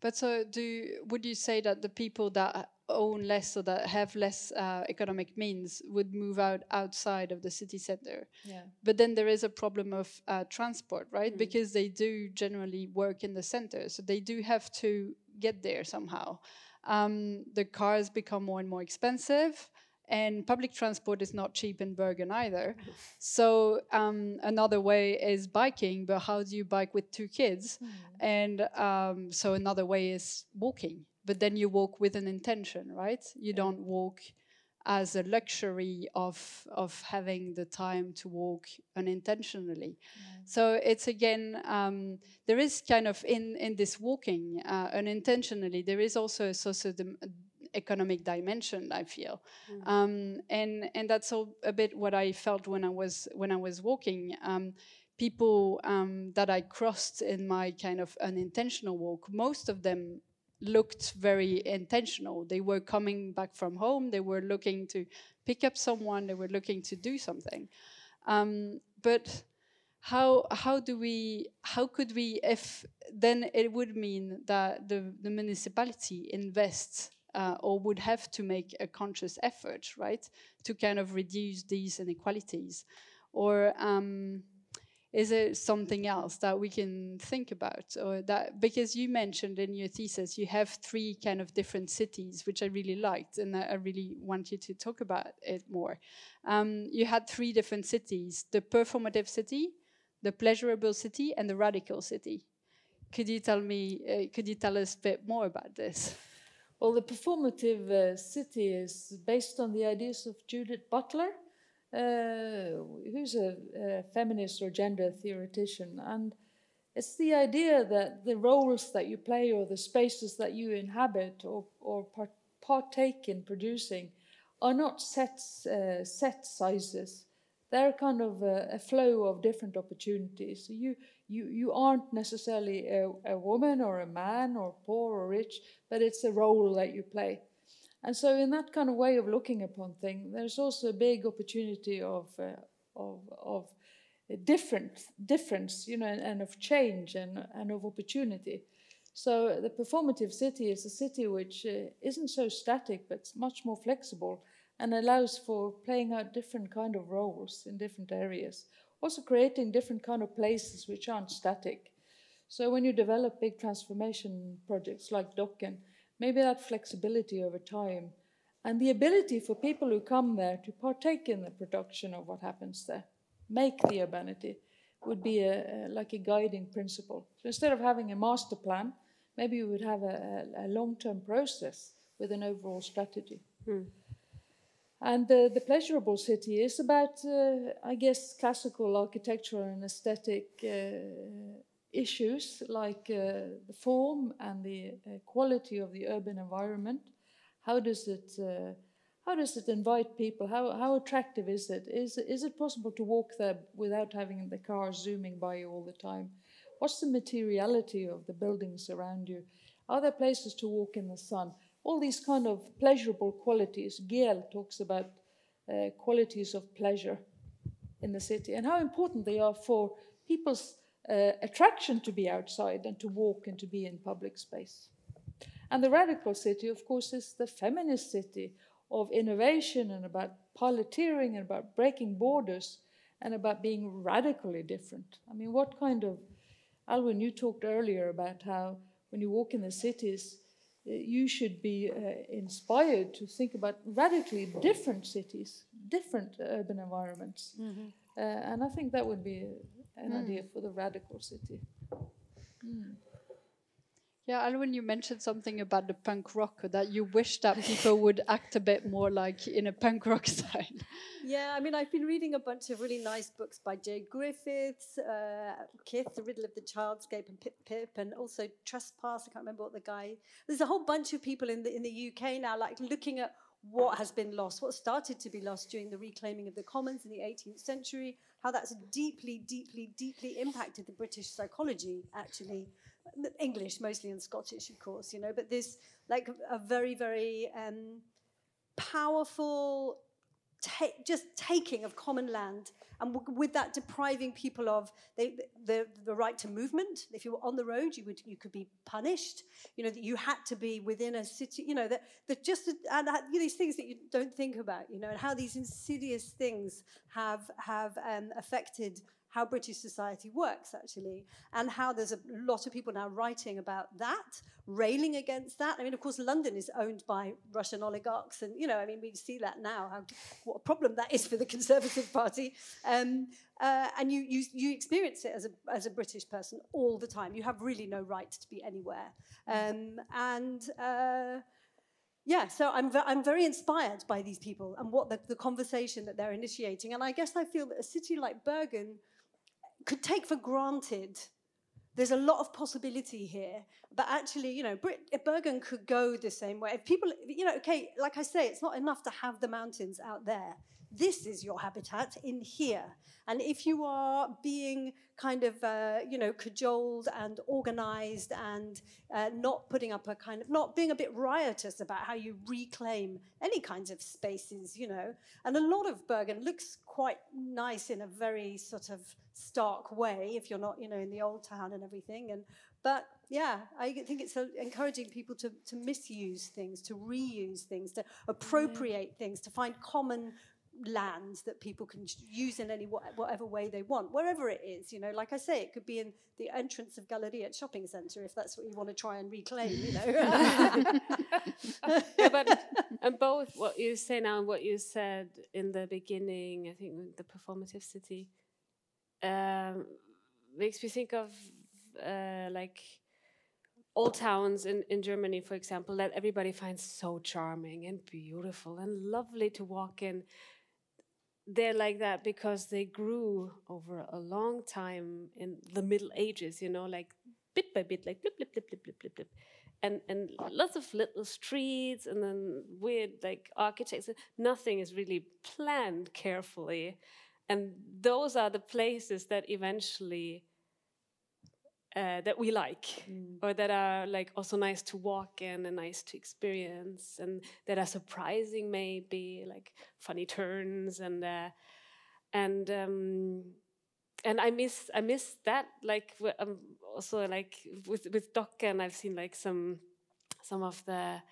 But so, do would you say that the people that own less or that have less uh, economic means would move out outside of the city center? Yeah. But then there is a problem of uh, transport, right? Mm. Because they do generally work in the center, so they do have to get there somehow. Um, the cars become more and more expensive and public transport is not cheap in Bergen either. so um, another way is biking, but how do you bike with two kids? Mm. And um, so another way is walking, but then you walk with an intention, right? You yeah. don't walk as a luxury of of having the time to walk unintentionally. So it's again um, there is kind of in in this walking uh, unintentionally there is also a socio economic dimension. I feel, mm. um, and and that's all a bit what I felt when I was when I was walking. Um, people um, that I crossed in my kind of unintentional walk, most of them looked very intentional. They were coming back from home. They were looking to pick up someone. They were looking to do something. Um, but how how do we how could we if then it would mean that the the municipality invests uh, or would have to make a conscious effort, right, to kind of reduce these inequalities? Or um, is it something else that we can think about? Or that because you mentioned in your thesis you have three kind of different cities, which I really liked, and I really want you to talk about it more. Um, you had three different cities: the performative city, the pleasurable city, and the radical city. could you tell me? Uh, could you tell us a bit more about this? Well, the performative uh, city is based on the ideas of Judith Butler, uh, who's a, a, feminist or gender theoretician. And it's the idea that the roles that you play or the spaces that you inhabit or, or part, partake in producing are not set, uh, set sizes. They're kind of a, a, flow of different opportunities. So you, you, you aren't necessarily a, a woman or a man or poor or rich, but it's a role that you play. And so, in that kind of way of looking upon things, there's also a big opportunity of, uh, of, of different difference, you know, and, and, of change and, and of opportunity. So, the performative city is a city which uh, isn't so static, but much more flexible and allows for playing out different kind of roles in different areas. Also, creating different kind of places which aren't static. So, when you develop big transformation projects like Dokken, maybe that flexibility over time, and the ability for people who come there to partake in the production of what happens there, make the urbanity, would be a, a, like a guiding principle. So instead of having a master plan, maybe you would have a, a long-term process with an overall strategy. Hmm. And uh, the pleasurable city is about, uh, I guess, classical architectural and aesthetic uh, issues like uh, the form and the quality of the urban environment. How does it how does it invite people? How how attractive is it? Is is it possible to walk there without having the cars zooming by you all the time? What's the materiality of the buildings around you? Are there places to walk in the sun? All these kind of pleasurable qualities. Gehl talks about uh, qualities of pleasure in the city and how important they are for people's uh, attraction to be outside and to walk and to be in public space. And the radical city, of course, is the feminist city of innovation and about piloteering and about breaking borders and about being radically different. I mean, what kind of. Alwin, you talked earlier about how when you walk in the cities, you should be uh, inspired to think about radically different cities, different urban environments. Mm-hmm. Uh, and I think that would be an mm. idea for the radical city. Mm. Yeah, Alwyn, you mentioned something about the punk rock, that you wish that people would act a bit more like in a punk rock style. Yeah, I mean, I've been reading a bunch of really nice books by Jay Griffiths, uh, Kith, The Riddle of the Childscape, and Pip Pip, and also Trespass. I can't remember what the guy. There's a whole bunch of people in the in the UK now, like looking at what has been lost, what started to be lost during the reclaiming of the commons in the 18th century, how that's deeply, deeply, deeply impacted the British psychology, actually. English mostly and Scottish, of course, you know, but this like a very, very um, powerful ta- just taking of common land and w- with that depriving people of the, the, the right to movement. If you were on the road you would you could be punished. You know that you had to be within a city you know that, that just and you know, these things that you don't think about you know and how these insidious things have have um, affected how British society works, actually, and how there's a lot of people now writing about that, railing against that. I mean, of course, London is owned by Russian oligarchs, and you know, I mean, we see that now. How what a problem that is for the Conservative Party, um, uh, and you, you you experience it as a as a British person all the time. You have really no right to be anywhere, um, and. Uh, yeah, so I'm, I'm very inspired by these people and what the, the conversation that they're initiating. And I guess I feel that a city like Bergen could take for granted. There's a lot of possibility here but actually you know Brit- bergen could go the same way if people you know okay like i say it's not enough to have the mountains out there this is your habitat in here. And if you are being kind of, uh, you know, cajoled and organized and uh, not putting up a kind of, not being a bit riotous about how you reclaim any kinds of spaces, you know. And a lot of Bergen looks quite nice in a very sort of stark way if you're not, you know, in the old town and everything. And but yeah, I think it's encouraging people to, to misuse things, to reuse things, to appropriate yeah. things, to find common lands that people can use in any whatever way they want, wherever it is. You know, like I say, it could be in the entrance of Galleriet Shopping Centre if that's what you want to try and reclaim. You know. yeah, but and both what you say now and what you said in the beginning, I think the performative city, um, makes me think of uh, like old towns in, in Germany, for example, that everybody finds so charming and beautiful and lovely to walk in. They're like that because they grew over a long time in the Middle Ages, you know, like bit by bit, like blip, blip, blip, blip, blip, blip, blip. And, and lots of little streets and then weird like architects. Nothing is really planned carefully. And those are the places that eventually uh, that we like Mm. or that are like also nice to walk in and nice to experience and that are surprising maybe like funny turns and uh, and um, and I miss I miss that like um, also like with with Dokken I've seen like some some of the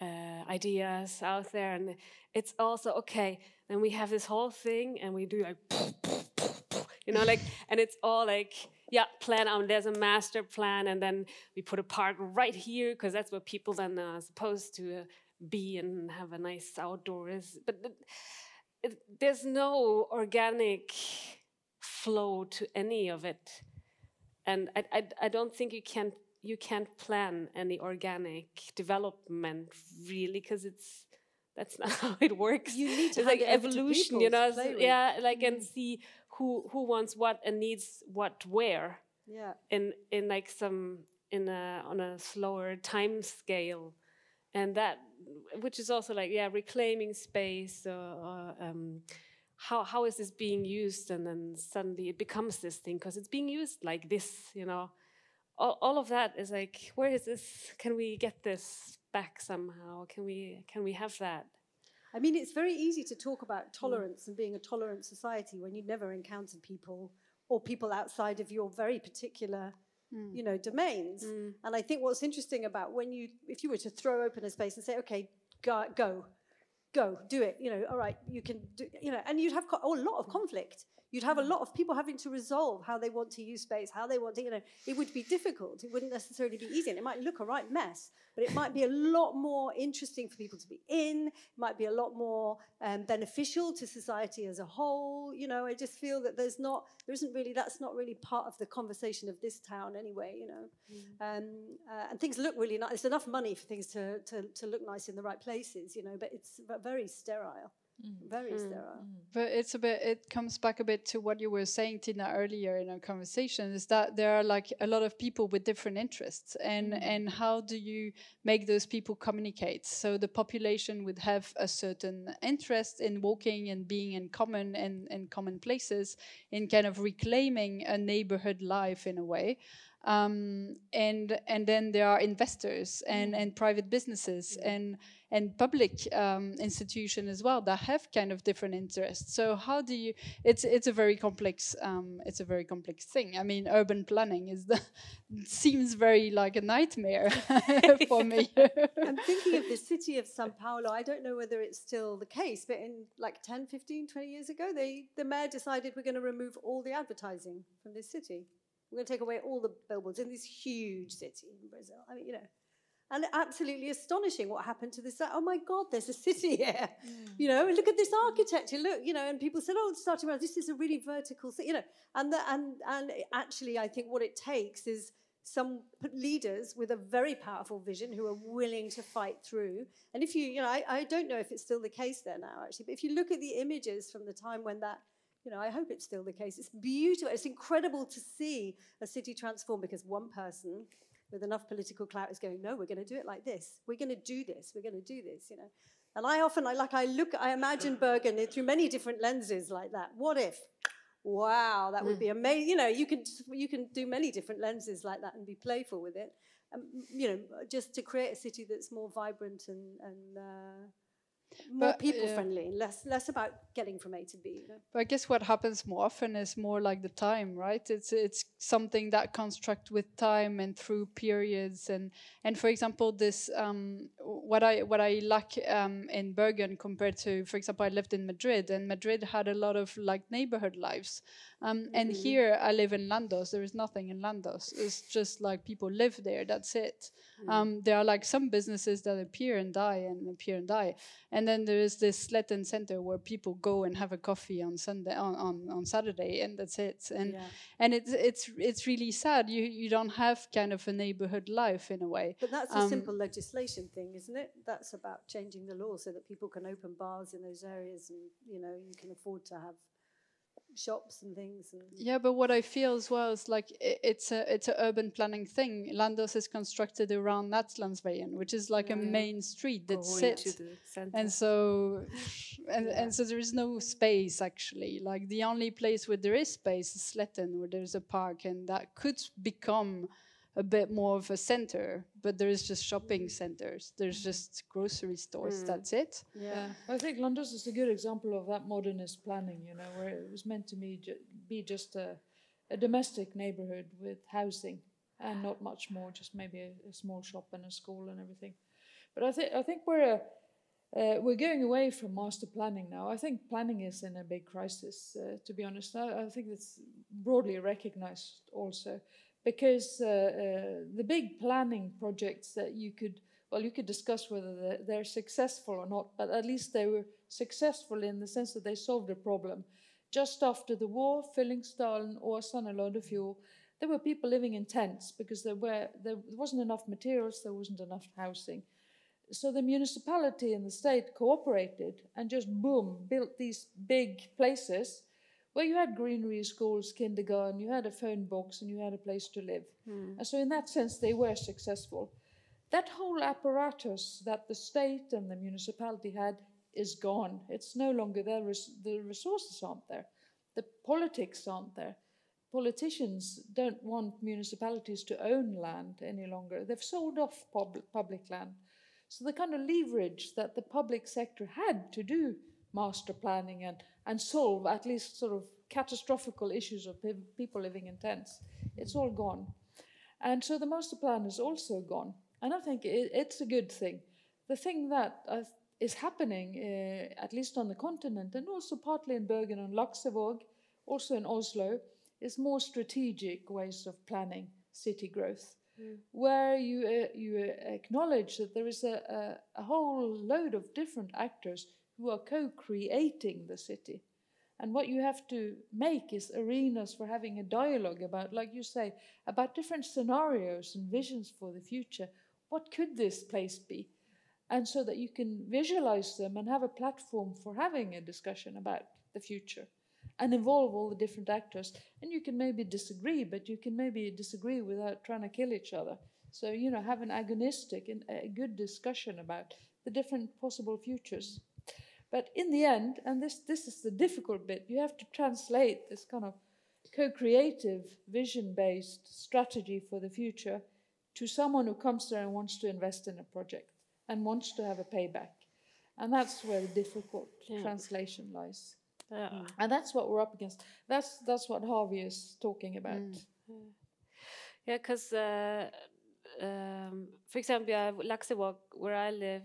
uh, ideas out there and it's also okay then we have this whole thing and we do like you know like and it's all like yeah plan out there's a master plan and then we put a park right here because that's where people then are supposed to uh, be and have a nice outdoors. But it, it, there's no organic flow to any of it. And I, I, I don't think you can you can't plan any organic development really because it's that's not how it works. You need to it's like hand it over to evolution you know? play so- with. yeah like and see who who wants what and needs what where. Yeah. in in like some in a on a slower time scale. And that which is also like yeah reclaiming space or, or um how how is this being used? And then suddenly it becomes this thing because it's being used like this you know? All, all of that is like where is this? Can we get this back somehow? Can we can we have that I mean, it's very easy to talk about mm. tolerance and being a tolerant society when you never encounter people or people outside of your very particular, mm. you know, domains. Mm. And I think what's interesting about when you, if you were to throw open a space and say, okay, go, go, go, do it, you know, all right, you can do, you know, and you'd have co- oh, a lot of conflict. You'd have a lot of people having to resolve how they want to use space, how they want to, you know, it would be difficult. It wouldn't necessarily be easy. And it might look a right mess, but it might be a lot more interesting for people to be in. It might be a lot more um, beneficial to society as a whole. You know, I just feel that there's not, there isn't really, that's not really part of the conversation of this town anyway, you know. Um, uh, and things look really nice. There's enough money for things to, to, to look nice in the right places, you know, but it's very sterile. Mm. Very hmm. sterile. Mm. But it's a bit. It comes back a bit to what you were saying, Tina, earlier in our conversation. Is that there are like a lot of people with different interests, and mm. and how do you make those people communicate? So the population would have a certain interest in walking and being in common and in common places, in kind of reclaiming a neighborhood life in a way. Um, and and then there are investors and, and private businesses and and public um, institution as well that have kind of different interests. So how do you? It's it's a very complex um, it's a very complex thing. I mean, urban planning is the seems very like a nightmare for me. I'm thinking of the city of Sao Paulo. I don't know whether it's still the case, but in like 10, 15, 20 years ago, they, the mayor decided we're going to remove all the advertising from this city. We're going to take away all the billboards in this huge city in Brazil. I mean, you know, and absolutely astonishing what happened to this. Oh my God, there's a city here. Mm. You know, and look at this architecture. Look, you know, and people said, oh, starting around, this is a really vertical thing, you know. And, the, and, and actually, I think what it takes is some leaders with a very powerful vision who are willing to fight through. And if you, you know, I, I don't know if it's still the case there now, actually, but if you look at the images from the time when that, you know, I hope it's still the case. It's beautiful. It's incredible to see a city transform because one person with enough political clout is going, no, we're going to do it like this. We're going to do this. We're going to do this, you know. And I often, I like, I look, I imagine Bergen through many different lenses like that. What if? Wow, that would be amazing. You know, you can you can do many different lenses like that and be playful with it. Um, you know, just to create a city that's more vibrant and and uh, more But, people friendly, less less about getting from A to B. You know? But I guess what happens more often is more like the time, right? It's it's something that construct with time and through periods and and for example, this um, what I what I lack um, in Bergen compared to, for example, I lived in Madrid and Madrid had a lot of like neighborhood lives, um, and here I live in Landås. There is nothing in Landås. It's just like people live there. That's it. Um, there are like some businesses that appear and die and appear and die, and then there is this Sletten Center where people go and have a coffee on Sunday on, on, on Saturday, and that's it. And Yeah. and it's it's it's really sad. You you don't have kind of a neighborhood life in a way. But that's a Um, simple legislation thing, isn't it? That's about changing the law so that people can open bars in those areas and, you know, you can afford to have shops and things. And Yeah, but what I feel as well is like it's a it's a urban planning thing. Landås is constructed around Natlandsveien, which is like a main street that Going sits. to the and so and and so there is no space actually like the only place where there is space is Sletten where there's a park and that could become a bit more of a center but there is just shopping centers there's just grocery stores that's it yeah. I think Landås is a good example of that modernist planning, you know, where it was meant to be, ju- be just a, a domestic neighborhood with housing and not much more, just maybe a, a small shop and a school and everything. But I think I think we're uh, uh, we're going away from master planning now. I think planning is in a big crisis. Uh, to be honest, I, I think it's broadly recognized also because uh, uh, the big planning projects that you could well you could discuss whether they're, they're successful or not, but at least they were successful in the sense that they solved a problem. Just after the war, Fyllingsdalen, Åsane, and Loddefjord, there were people living in tents because there were there wasn't enough materials, there wasn't enough housing. So the municipality and the state cooperated and just boom built these big places where you had greenery, schools, kindergarten, you had a phone box, and you had a place to live. Hmm. And so in that sense, they were successful. That whole apparatus that the state and the municipality had is gone. It's no longer there. The resources aren't there. The politics aren't there. Politicians don't want municipalities to own land any longer. They've sold off pub- public land. So the kind of leverage that the public sector had to do master planning and, and solve at least sort of catastrophical issues of people living in tents, it's all gone. And so the master plan is also gone. And I think it, it's a good thing. The thing that uh, is happening, uh, at least on the continent, and also partly in Bergen and Laksevåg, also in Oslo, is more strategic ways of planning city growth, where you uh, you acknowledge that there is a, a, a whole load of different actors who are co-creating the city. And what you have to make is arenas for having a dialogue about, like you say, about different scenarios and visions for the future. What could this place be? And so that you can visualize them and have a platform for having a discussion about the future and involve all the different actors. And you can maybe disagree, but you can maybe disagree without trying to kill each other. So, you know, have an agonistic and a good discussion about the different possible futures. But in the end, and this, this is the difficult bit, you have to translate this kind of co creative, vision based strategy for the future to someone who comes there and wants to invest in a project and wants to have a payback. And that's where the difficult translation lies. Yeah. And that's what we're up against. That's, that's what Harvey is talking about. Yeah, because uh, um, for example, yeah, Laksevåg, where I live,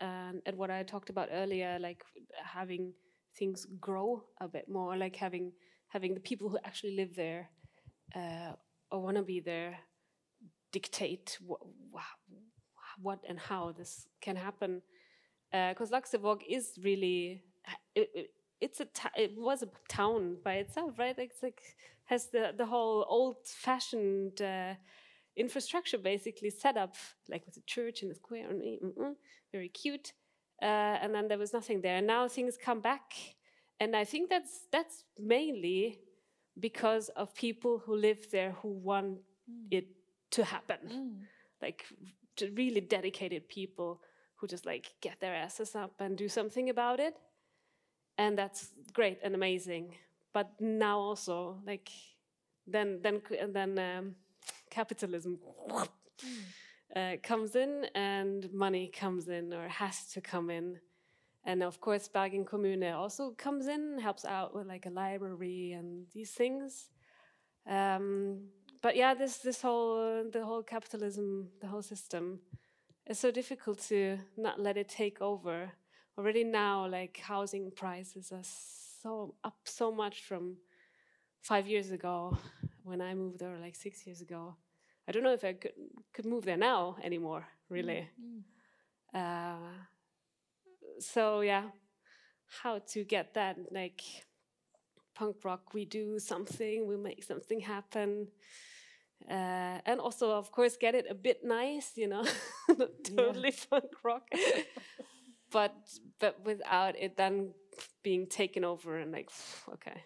and, and what I talked about earlier, like having things grow a bit more, like having having the people who actually live there uh, or want to be there dictate wh- wh- what and how this can happen. Because Laksevåg is really it, it, it's a it was a town by itself, right? It's like has the the whole old-fashioned uh, infrastructure basically set up, like with a church and a square, and mm, mm, mm, very cute. Uh, and then there was nothing there. And now things come back, and I think that's that's mainly because of people who live there who want it to happen, like to really dedicated people who just like get their asses up and do something about it and that's great and amazing. But now also, like, then then then um, capitalism uh, comes in and money comes in or has to come in, and of course, Bergen Kommune also comes in, helps out with like a library and these things. Um, but yeah, this this whole the whole capitalism, the whole system, is so difficult to not let it take over. Already now like housing prices are so up so much from five years ago when i moved there like six years ago. I don't know if i could, could move there now anymore really. Uh, so yeah, how to get that like punk rock? We do something, we make something happen. Uh, and also, of course, get it a bit nice, you know, not totally punk rock, but but without it then being taken over and like, okay,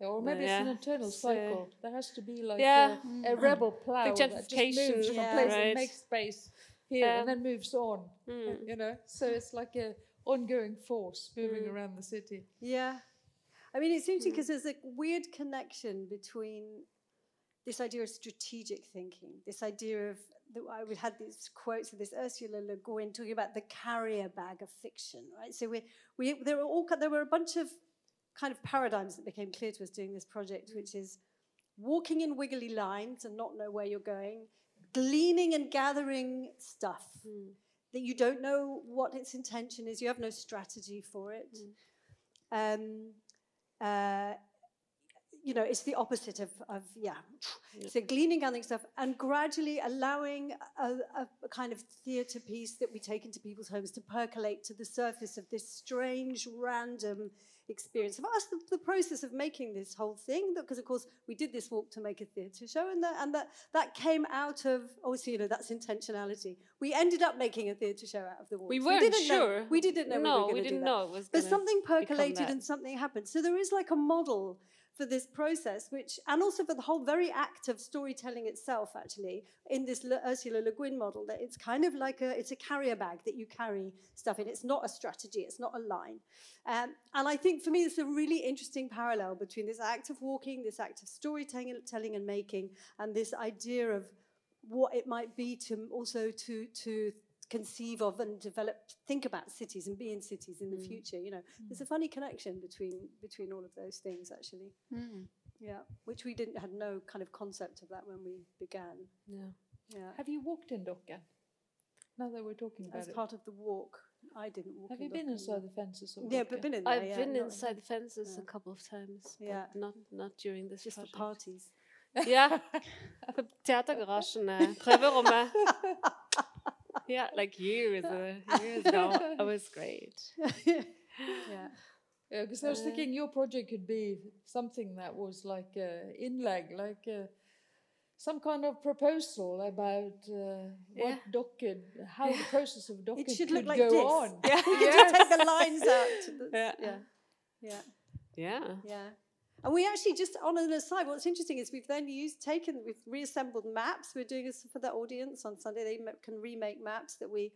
or maybe yeah, it's an internal it's, cycle. There has to be like Yeah. a, a rebel plow that just gentrification, moves from Yeah. place right. and makes space here Yeah. and then moves on. Mm. You know, so it's like a ongoing force moving Mm. around the city. Yeah. I mean, it seems it's interesting because there's a weird connection between this idea of strategic thinking, this idea of, the, I we had these quotes of this Ursula Le Guin talking about the carrier bag of fiction, right? So we, we, there, were all, there were a bunch of kind of paradigms that became clear to us doing this project, which is walking in wiggly lines and not know where you're going, gleaning and gathering stuff that you don't know what its intention is, you have no strategy for it. Um, uh, you know, it's the opposite of, of yeah. So gleaning, gathering stuff, and gradually allowing a, a, a kind of theatre piece that we take into people's homes to percolate to the surface of this strange, random experience. For us, the, the process of making this whole thing, because of course we did this walk to make a theatre show, and that and that that came out of obviously you know that's intentionality. We ended up making a theatre show out of the walk. We weren't didn't sure. Know, we didn't know. No, we, we didn't know it was But something percolated and something happened. So there is like a model for this process, which, and also for the whole very act of storytelling itself, actually, in this Le, Ursula Le Guin model, that it's kind of like a, it's a carrier bag that you carry stuff in. It's not a strategy, it's not a line. Um, and I think for me, it's a really interesting parallel between this act of walking, this act of storytelling telling and making, and this idea of what it might be to also to to conceive of and develop think about cities and be in cities in the mm. future you know there's mm. a funny connection between between all of those things actually mm. yeah which we didn't had no kind of concept of that when we began Yeah. yeah Have you walked in Dokken? Now that we're talking about as it. part of the walk i didn't walk Have in you been inside the fences of yeah Dokken? but been in there I've yeah, been not- inside the fences yeah. a couple of times, but Yeah. not not during this just for parties yeah på teatergarasjen. Eh? Prøverommet. Yeah, like years, uh, years ago. It was great. yeah Yeah, because I was thinking your project could be something that was like uh, inleg, like uh, some kind of proposal about uh, what Yeah. Dokken, how the process of Dokken it should could look like go this on. yeah we could just take the lines out the, Yeah. yeah yeah Yeah. Yeah. And we actually just on an aside, what's interesting is we've then used taken we've reassembled maps. We're doing this for the audience on Sunday. They can remake maps that we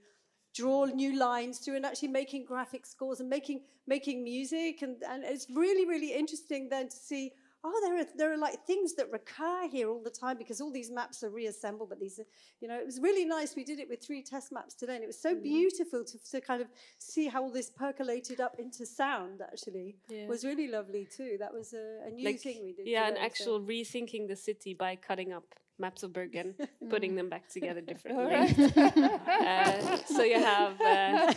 draw new lines through and actually making graphic scores and making making music and, and it's really really interesting then to see oh there are there are like things that recur here all the time because all these maps are reassembled but these are, you know it was really nice. We did it with three test maps today and it was so mm. beautiful to, to kind of see how all this percolated up into sound actually. Yeah. was really lovely too. That was a, a new Like, thing we did Yeah, an today, so- actual rethinking the city by cutting up maps of Bergen, putting them back together differently. uh, so you have uh,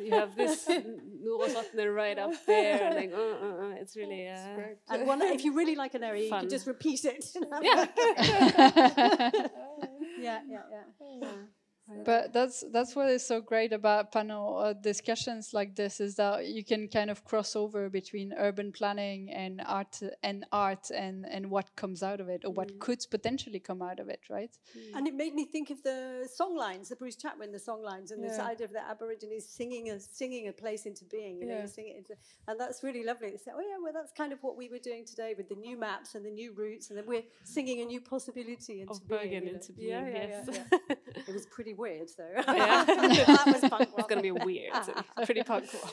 you have this Nordåsvatnet right up there, and like, uh, uh, uh, it's really uh, and one, if you really like an area you Fun. can just repeat it yeah. yeah yeah yeah But that's that's what is so great about panel uh, discussions like this is that you can kind of cross over between urban planning and art and art and and what comes out of it or what could potentially come out of it, right? And it made me think of the song lines, the Bruce Chapman, the song lines, and this Yeah. idea of the Aborigines singing a singing a place into being. You know, Yeah. you sing it into, and that's really lovely. They say, oh yeah, well that's kind of what we were doing today with the new maps and the new routes, and then we're singing a new possibility into Of being. Bergen you know. into being, Yeah, yeah, yes. yeah, yeah. it was pretty weird though. Yeah. that was punk it's gonna be weird, pretty punk rock.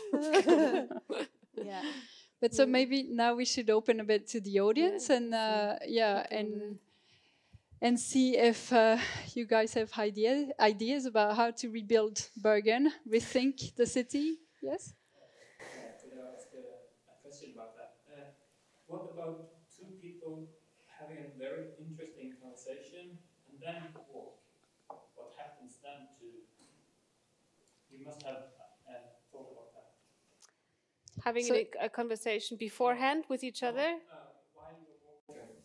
yeah. But so maybe now we should open a bit to the audience and uh, yeah and and see if uh, you guys have idea, ideas about how to rebuild Bergen, rethink the city. Yes. Could I ask a, a question about that? Uh, what about two people having a very interesting conversation and then walk? What happens then to? You must have uh, thought about that. Having So- a, a conversation beforehand with each other. Uh, while you're walking,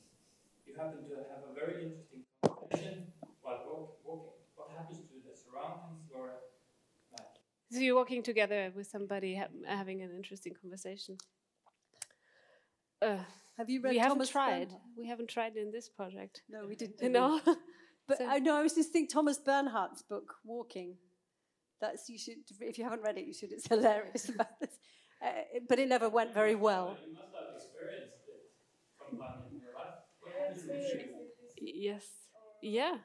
you happen to have a very interesting conversation while walk, walking. What happens to the surroundings you're like So you're walking together with somebody ha having an interesting conversation. Uh, Have you read we haven't tried. Bernhard? We haven't tried in this project. No, we didn't. You know. But So- I know I was just thinking Thomas Bernhard's book, Walking. That's you should if you haven't read it, you should. It's hilarious about this. Uh, but it never went very well. You must have experienced it sometime in your life. What happens in the ship? yes. Yeah.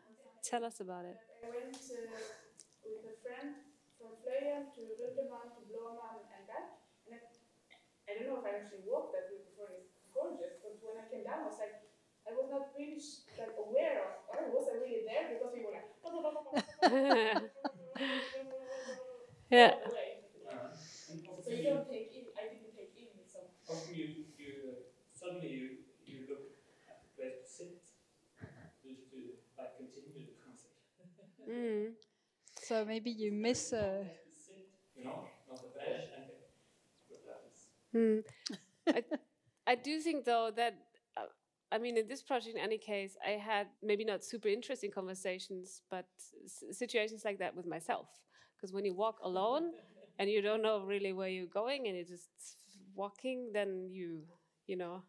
Tell us about it. I went uh, with a friend from Fløyen to Rundeman to Blåman and back. And I, I don't know if I actually walked that route before. It's gorgeous, but when I came down, I was like, I was not really like aware of, or was I really there? Because we were like, Yeah. all the way. Uh, and also So you don't take in. I didn't take in some. How come you, you uh, suddenly you, you look at the place to sit to, to like continue the conversation? Mm. So maybe you miss uh, To sit, you know, not the bench and what happens. Hmm. I, I do think though that uh, I mean in this project in any case I had maybe not super interesting conversations but s- situations like that with myself because when you walk alone and you don't know really where you're going and you're just walking then you you know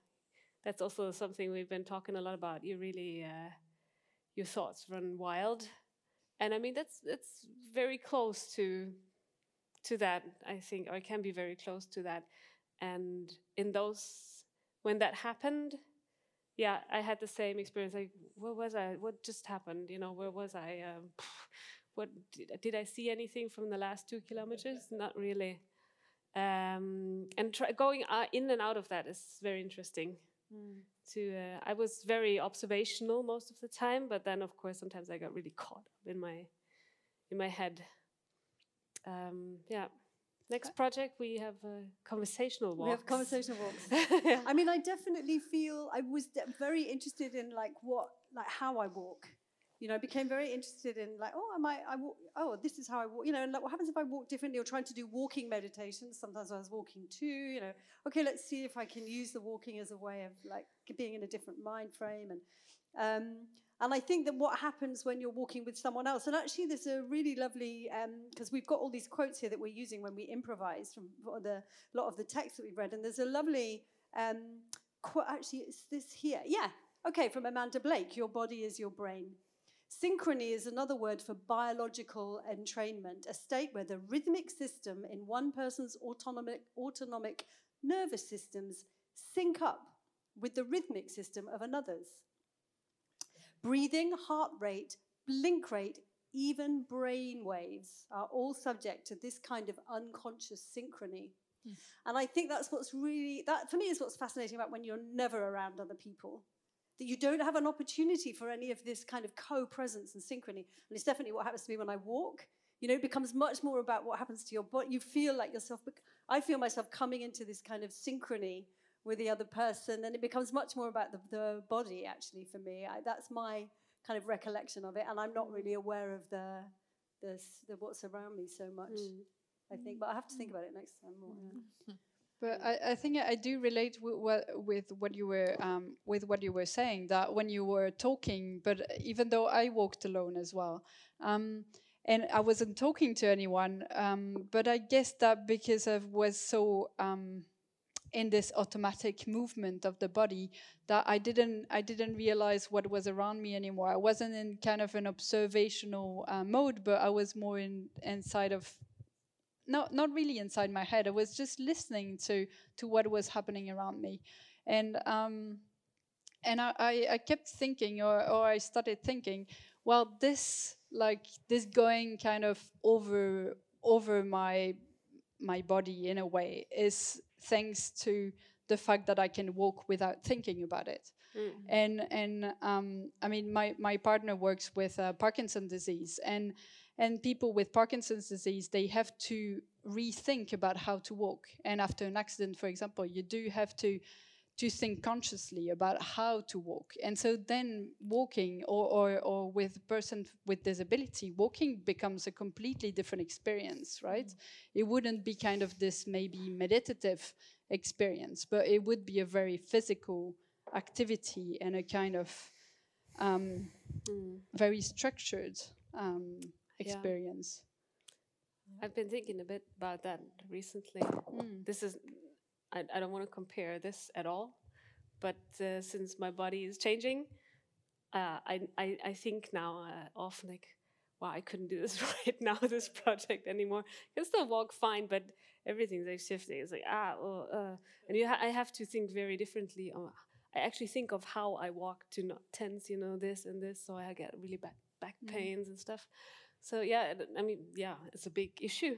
that's also something we've been talking a lot about. You really uh, your thoughts run wild. And I mean that's that's very close to to that I think or can be very close to that. And in those when that happened yeah i had the same experience like where was i? What just happened? You know where was i? Um, what did, did i see anything from the last two kilometers not really um, and try, going uh, in and out of that is very interesting to uh, i was very observational most of the time but then of course sometimes i got really caught up in my in my head um, yeah next project we have uh, conversational walks We have conversation walks. yeah. I mean, I definitely feel I was very interested in like what, like how I walk. You know, became very interested in like, oh, am I, I walk, oh, this is how I walk. You know, and like, what happens if I walk differently or trying to do walking meditations? Sometimes I was walking too. You know, okay, let's see if I can use the walking as a way of like being in a different mind frame and. Um, and I think that what happens when you're walking with someone else, and actually there's a really lovely, because we've got all these quotes here that we're using when we improvise from the, a lot of the text that we've read, and there's a lovely um, quote, actually it's this here, yeah, okay, from Amanda Blake, your body is your brain. Synchrony is another word for biological entrainment, a state where the rhythmic system in one person's autonomic, autonomic nervous systems sync up with the rhythmic system of another's. Breathing, heart rate, blink rate, even brain waves are all subject to this kind of unconscious synchrony. Hmm. And I think that's what's really, that for me is what's fascinating about when you're never around other people. That you don't have an opportunity for any of this kind of co presence and synchrony. And it's definitely what happens to me when I walk. You know, it becomes much more about what happens to your body. You feel like yourself, I feel myself coming into this kind of synchrony with the other person, and it becomes much more about the, the body, actually, for me. I, that's my kind of recollection of it, and I'm not mm. really aware of the, the, the what's around me so much, mm. I think. But I have to think mm. about it next time more. yeah. But I, I think I do relate with what, with what you were um, with what you were saying that when you were talking, but even though I walked alone as well, um, and I wasn't talking to anyone, um, but I guess that because I was so um, in this automatic movement of the body that I didn't I didn't realize what was around me anymore. I wasn't in kind of an observational uh, mode, but I was more in inside of not not really inside my head. I was just listening to to what was happening around me, and um, and I, I, I kept thinking, or or I started thinking, well, this like this going kind of over over my my body in a way is thanks to the fact that I can walk without thinking about it. And and um, I mean, my my partner works with uh, Parkinson's disease, and and people with Parkinson's disease they have to rethink about how to walk. And after an accident, for example, you do have to to think consciously about how to walk. And so then walking or, or, or with a person with disability, walking becomes a completely different experience, right? It wouldn't be kind of this maybe meditative experience, but it would be a very physical activity and a kind of um, very structured um, Yeah. experience. I've been thinking a bit about that recently. Mm. This is, I, I don't want to compare this at all, but uh, since my body is changing, uh, I, I, I think now uh, often like, wow, I couldn't do this right now, this project anymore. I can still walk fine, but everything's like shifting. It's like, ah, oh, uh, and you ha I have to think very differently. On, I actually think of how I walk to not tense, you know, this and this, so I get really bad back pains and stuff. So yeah, I mean, yeah, it's a big issue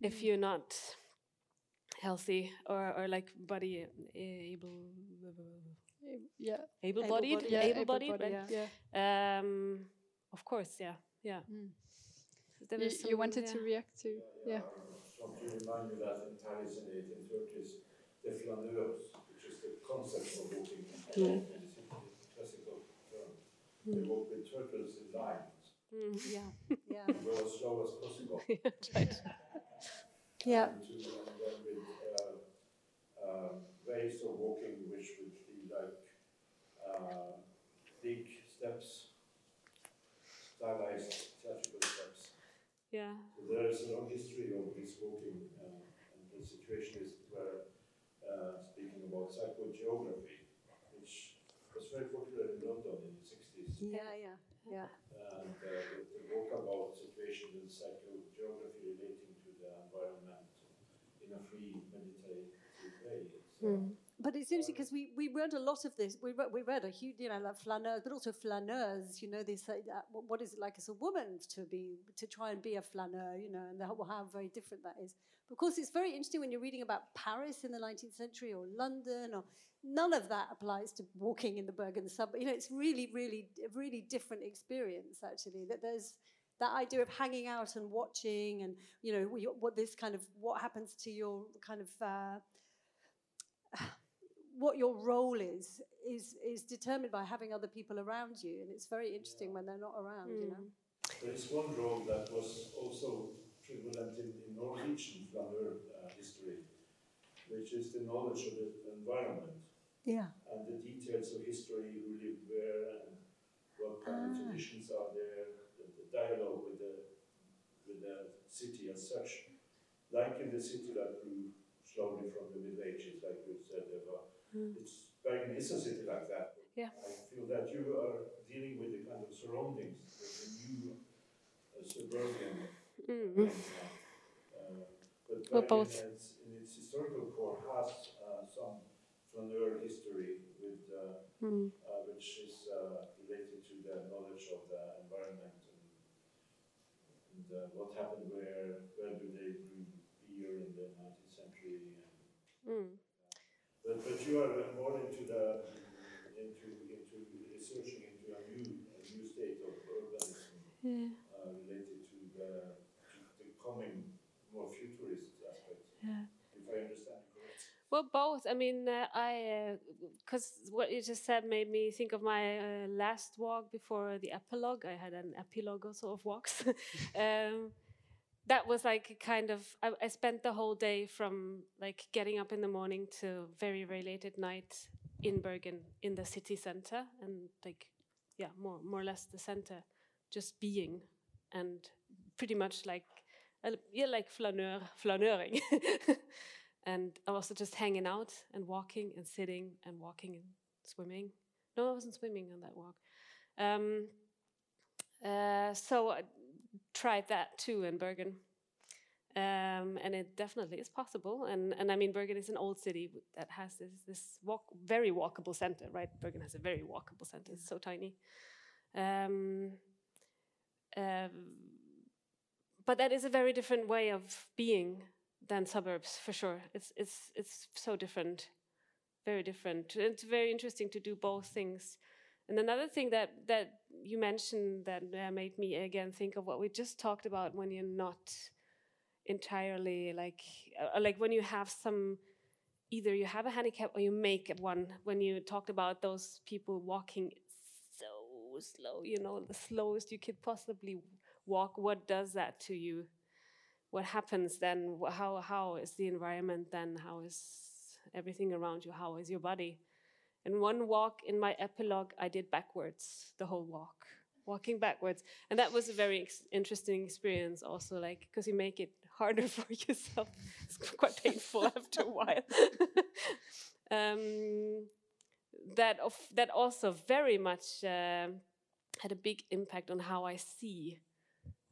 if you're not healthy or, or like body able Yeah. able bodied Able-bodied. Yeah. able bodied able-bodied, right? Yeah. um of course yeah yeah Mm. There You, you some- wanted to react to yeah. I want to remind you that in Paris in the 1830s, the flaneurs, which is the concept of walking in the city, classical term, they walk with turtles in lines, Mm. Yeah, yeah, go as slow as possible. right. yeah. and to, and then with uh, uh, ways of walking which would be like uh, big steps, stylized theatrical steps. yeah So there is a long history of this walking, uh, and the situation is where, uh, speaking about psychogeography, which was very popular in London in the 60s, Yeah, yeah, yeah. And uh, the, the walkabout situation with psychogeography relating to the environment in a free meditative way. It's, uh, But it's interesting because we, we read a lot of this. We read, we read a huge, you know, like flaneurs, but also flaneurs. You know, they say that, what what is it like as a woman to be to try and be a flaneur? You know, and how, how very different that is. But of course, it's very interesting when you're reading about Paris in the 19th century or London or none of that applies to walking in the Bergen subway. You know, it's really, really, a really different experience actually. That there's that idea of hanging out and watching, and you know, what- what this kind of what happens to your kind of. Uh, what your role is is is determined by having other people around you, and it's very interesting when they're not around. You know. There is one role that was also prevalent in, in Norwegian flaneur uh, history, which is the knowledge of the environment Yeah. and the details of history, who lived where and what kind of traditions are there, the, the dialogue with the, with the city as such. Like in the city that grew slowly from the Middle Ages, like you said, Eva. It's, Bergen is a city like that. Yeah. I feel that you are dealing with the kind of surroundings, the, the new uh, suburban Mm. uh, but Well, Bergen both. has- in its historical core has uh, some flaneur history with, uh, Mm. uh, which is uh, related to the knowledge of the environment and, and uh, what happened where, where do they brew beer in the 19th century. And, Mm. but, but you are more into the into into researching into a new a new state of urbanism Yeah. uh, related to the, to the coming more futurist aspect. Yeah. Well, both. I mean, uh, I because what you just said made me think of my uh, last walk before the epilogue. I had an epilogue also of walks. um, that was like kind of I, I spent the whole day from like getting up in the morning to very very late at night in Bergen in the city center and like yeah more more or less the center just being and pretty much like uh, yeah like flaneur flaneuring and I was just hanging out and walking and sitting and walking and swimming. No, I wasn't swimming on that walk. Um, uh, so I tried that too in Bergen. Um, and it definitely is possible. And, and I mean, Bergen is an old city that has this, this walk, very walkable center, right? Bergen has a very walkable center, it's so tiny. Um, um, but that is a very different way of being than suburbs for sure. It's it's it's so different, very different. It's very interesting to do both things. And another thing that that you mentioned that uh, made me again think of what we just talked about when you're not entirely like uh, like when you have some either you have a handicap or you make one when you talked about those people walking so slow you know the slowest you could possibly walk what does that to you what happens then how how is the environment then how is everything around you how is your body and one walk in my epilogue i did backwards the whole walk walking backwards, and that was a very interesting experience. Also, like because you make it harder for yourself. It's quite painful after a while. um, that of that also very much um had a big impact on how I see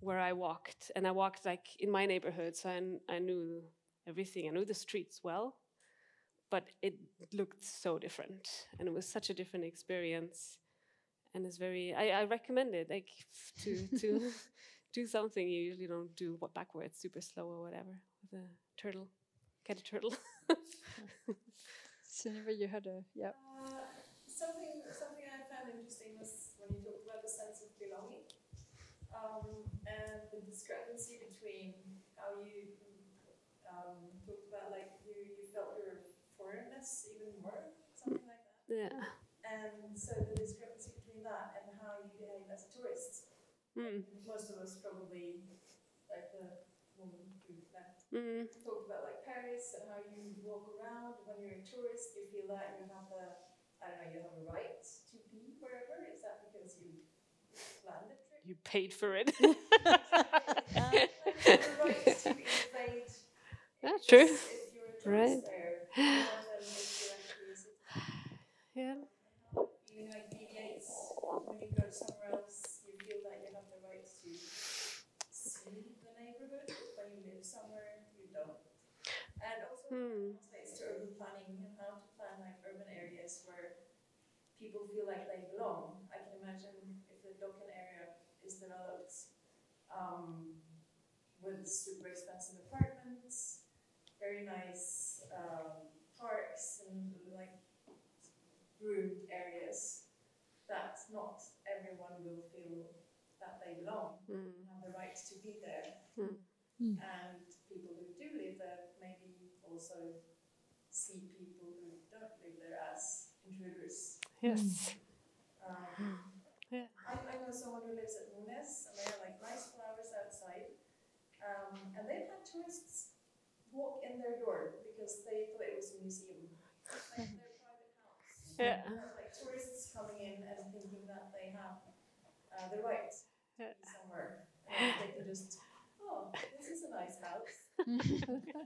where I walked, and I walked like in my neighborhood, so I, I knew everything. I knew the streets well, but it looked so different, and it was such a different experience. And it's very. I, I recommend it, like to to do something you usually don't do what backwards, super slow or whatever with a turtle. Get a turtle. Sunniva, you had a yeah. Uh, something, something I found interesting was when you talked about the sense of belonging um, and the discrepancy between how you um, talked about like you, you felt your foreignness even more, something like that. yeah. And so the discrepancy between that and how you behave as tourists. Mm. Most of us probably, like the woman who left Mm. talked about like Paris and how you walk around. When you're a tourist, you feel that you have the, I don't know, you have a right to be wherever. Is that because you trip? You paid for it. you have a right to invade That's true. if you're a tourist Right. there, more than if you're actually. Yeah. Even like deviates when you go somewhere else, you feel that you have the right to see the neighborhood. When you live somewhere. And also Hmm. translates to urban planning and how to plan like urban areas where people feel like they belong. I can imagine if the Dokken area is developed um, with super expensive apartments, very nice um, parks and like groomed areas, that not everyone will feel that they belong Mm. and have the right to be there. Mm. Mm. And people who do live there maybe also see people who don't live there as intruders. Yes. Um, Yeah. I, I know someone who lives at Munes and they have like nice flowers outside. Um, and they've had tourists walk in their door because they thought it was a museum. Like their private house. Yeah. Like tourists coming in and thinking that they have uh, the right to be somewhere. And they can just, oh, this is a nice house.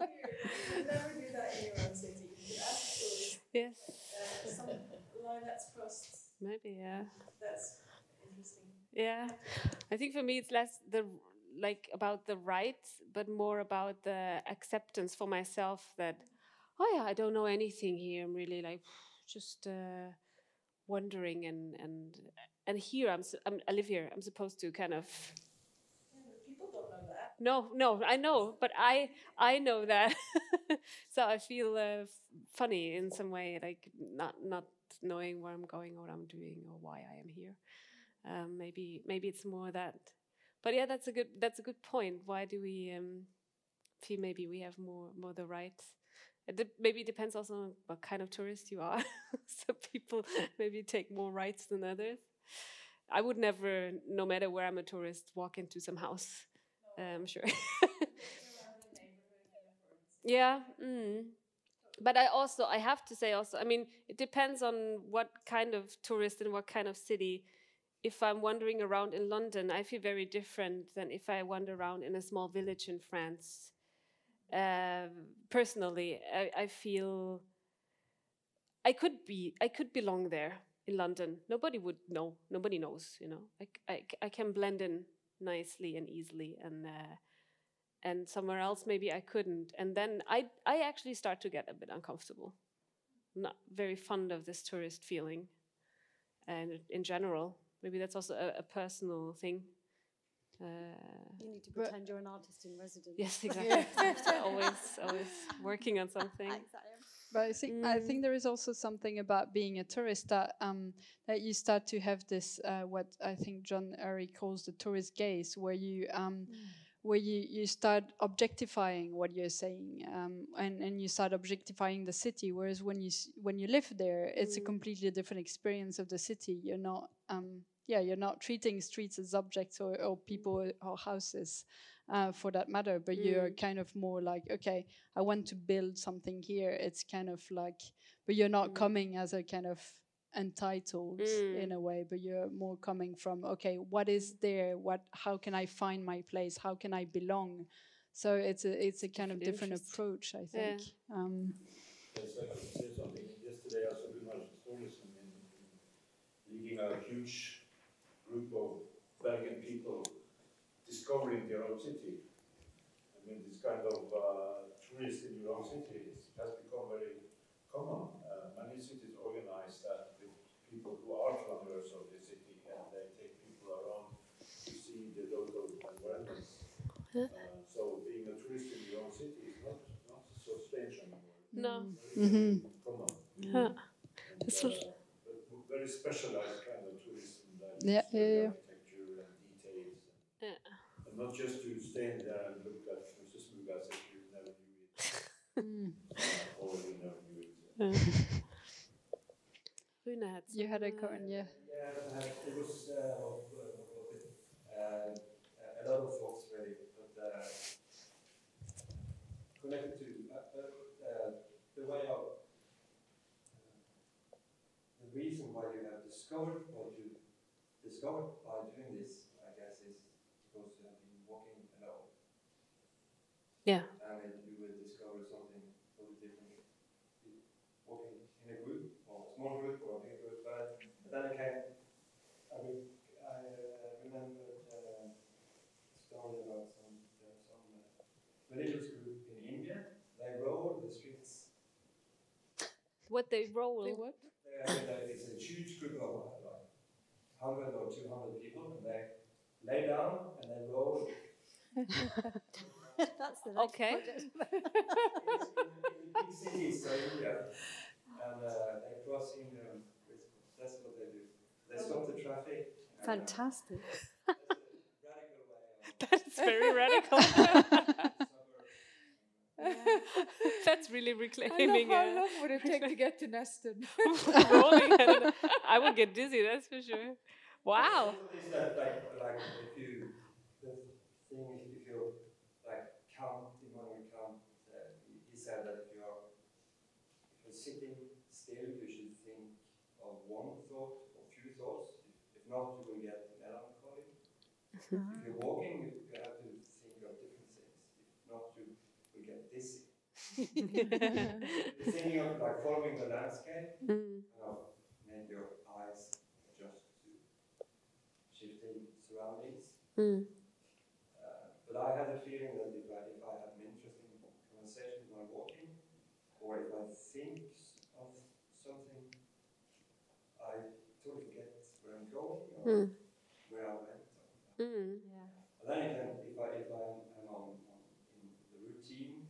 Weird. You never do that in your own city. You ask a Yes. uh, some line that's crossed. Maybe. Yeah. That's interesting. Yeah. I think for me it's less the like about the right, but more about the acceptance for myself that oh yeah, I don't know anything here. I'm really like just uh, wondering and and and here I'm, I'm I live here. I'm supposed to kind of Yeah, people don't know that. no no I know, but I I know that, so I feel uh, funny in some way, like not not knowing where I'm going or what I'm doing or why I am here. Um, maybe maybe it's more that, but yeah, that's a good that's a good point. Why do we um, feel maybe we have more more the rights? It de- maybe it depends also on what kind of tourist you are. Some people maybe take more rights than others. I would never, no matter where I'm a tourist, walk into some house. I'm sure. yeah. Mm. But I also, I have to say also, I mean, it depends on what kind of tourist and what kind of city. If I'm wandering around in London, I feel very different than if I wander around in a small village in France. Um personally, I, I feel I could be, I could belong there in London. Nobody would know. Nobody knows, you know. I, I I can blend in nicely and easily, and uh, and somewhere else maybe I couldn't. And then I I actually start to get a bit uncomfortable. Not very fond of this tourist feeling, and in general, maybe that's also a, a personal thing. Uh, You need to pretend you're an artist in residence. yes, exactly. always, always working on something. Exactly. But I think I think there is also something about being a tourist that um, that you start to have this uh, what I think John Urry calls the tourist gaze, where you um, where you, you start objectifying what you're saying, um, and and you start objectifying the city. Whereas when you when you live there, it's a completely different experience of the city. You're not um, yeah you're not treating streets as objects or, or people or houses uh, for that matter, but you're kind of more like, okay, I want to build something here. It's kind of like, but you're not coming as a kind of entitled Mm. in a way, but you're more coming from okay, what is there? What? How can I find my place? How can I belong? So it's a it's a kind of Different different interest. approach, I Yeah. think. Um, Yes, I could say something. Yesterday I saw Gunnar Thoresen in, in leading a huge group of Belgian people discovering their own city. I mean, this kind of uh, tourist in your own city has become very common. Uh, many cities organize that with people who are travelers of the city and they take people around to see the local environments. Uh, so being a tourist in your own city is not, not so strange anymore. No. Mm-hmm. Come on. Huh. And, It's uh, but very specialized kind of tourism that Yeah, is yeah, yeah. architecture and details. Yeah. And not just to stand there and look at Mrs. Mugas if you never knew it. Mm. uh, or you never knew it. Rune had You had a some, uh, yeah. Yeah, uh, it was uh, of, uh, what was it? Uh, a lot of thoughts really, but uh, connected to uh, uh, uh, the way of uh, the reason why you have discovered what you discovered by doing this, I guess, is because you have been walking alone. Yeah. And then you will discover something totally different. Walking in a group, or a small group, or a big group, but but then I came, I, re- I uh, remembered uh, a story about some, there was some uh, religious group in India. They roll the streets. What they roll. They what? Uh, and, uh, it's a huge group of uh, like 100 or 200 people, and they lay down and they roll. That's the next Okay. project. It's in, in big cities, so India, and uh, they cross India. and That's what they do. They stop the traffic. and, uh, Fantastic. that's a radical way of That's very radical. That's really I love, reclaiming. I uh, love what it take to get to Neston. I would get dizzy, that's for sure. Wow. Is that like, like if you, the thing is if you like count, Immanuel Kant, uh, he- he said that if you're, if you're sitting still, you should think of one thought or few thoughts. If, if not, you will get melancholy. If you're walking, you, you have to think of different things. If not, you will get dizzy. Thinking of like following the landscape, Mm. you know, make your eyes adjust to shifting surroundings. Mm. Uh, but I had a feeling that if I, if I have an interesting conversation when I'm walking, or if I think of something, I totally forget where I'm going or Mm. where I went. Mm. Yeah. And then again, if I if I'm, I'm on, on in the routine,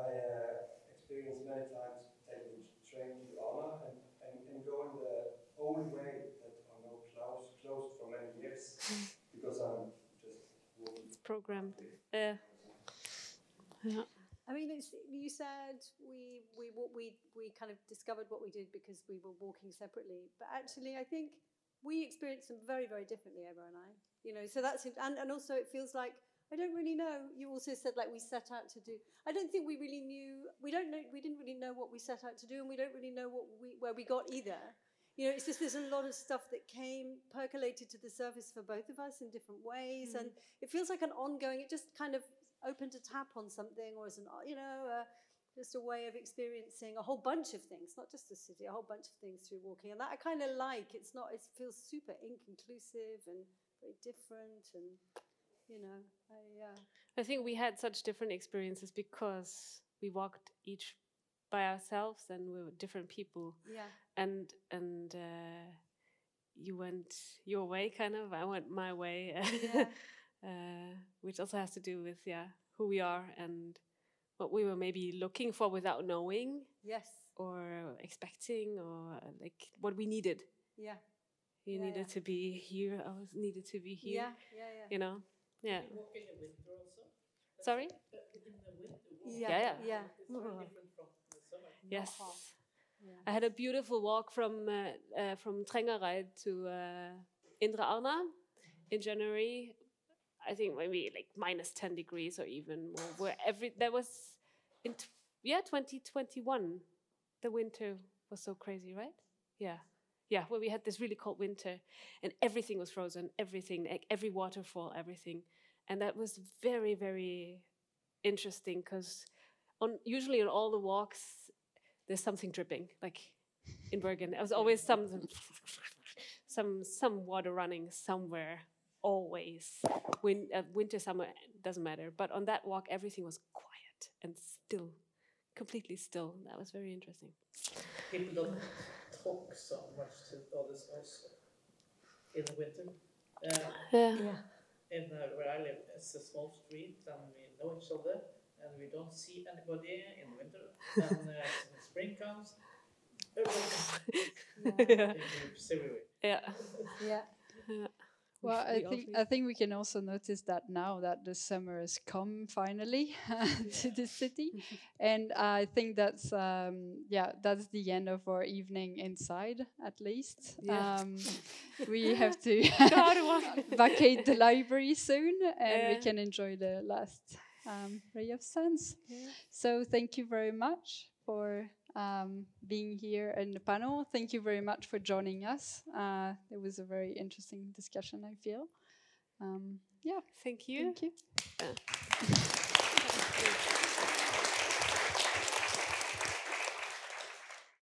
I uh, experienced many times taking train to Arna and, and, and going the old way that are now closed closed for many years because I'm just walking. Programmed. Yeah. Yeah. I mean, it's, you said we, we, wa- we, we kind of discovered what we did because we were walking separately. But actually, I think we experienced them very, very differently, Emma and I. You know, so that's, and, and also it feels like, I don't really know. You also said like we set out to do. I don't think we really knew. We don't know. We didn't really know what we set out to do, and we don't really know what we where we got either. You know, it's just there's a lot of stuff that came percolated to the surface for both of us in different ways, and it feels like an ongoing. It just kind of opened a tap on something, or as an you know, uh, just a way of experiencing a whole bunch of things, not just the city, a whole bunch of things through walking, and that I kind of like. It's not. It feels super inconclusive and very different, and you know, I. Uh, I think we had such different experiences because we walked each by ourselves and we were different people. yeah. And and uh, you went your way, kind of. I went my way, Yeah. uh, which also has to do with yeah who we are and what we were maybe looking for without knowing Yes. or expecting or like what we needed. Yeah. You Yeah, needed yeah. to be here. I was needed to be here. Yeah. Yeah. Yeah. You know. Yeah. Walk in the winter also? Sorry. Uh, in the winter walk. Yeah. Yeah, Yeah. It's very different from the summer. Yes. Yeah. I had a beautiful walk from uh, uh, from Trengereid to uh, Indre Arna in January. I think maybe like minus ten degrees or even more. Where every there was in t- yeah twenty twenty one, the winter was so crazy, right? Yeah. Yeah, where we had this really cold winter and everything was frozen, everything, like every waterfall, everything. And that was very, very interesting because on usually on all the walks there's something dripping, like in Bergen. There was always some some some water running somewhere, always. Win, uh, winter, summer doesn't matter. But on that walk, everything was quiet and still, completely still. That was very interesting. People don't talk so much to others also in the winter. Uh, Yeah. in uh, where I live, it's a small street and we know each other and we don't see anybody in the winter. And uh, when spring comes, everybody Yeah. in groups everywhere. Yeah. Yeah. Yeah. Well, I think I think we can also notice that now that the summer has come finally to the city, and I think that's um, yeah that's the end of our evening inside at least. Yeah. Um, we have to vacate the library soon, and we can enjoy the last um, ray of suns. So thank you very much for um, being here in the panel. Thank you very much for joining us. Uh, it was a very interesting discussion, I feel. Um, yeah, Thank you. thank you. Yeah.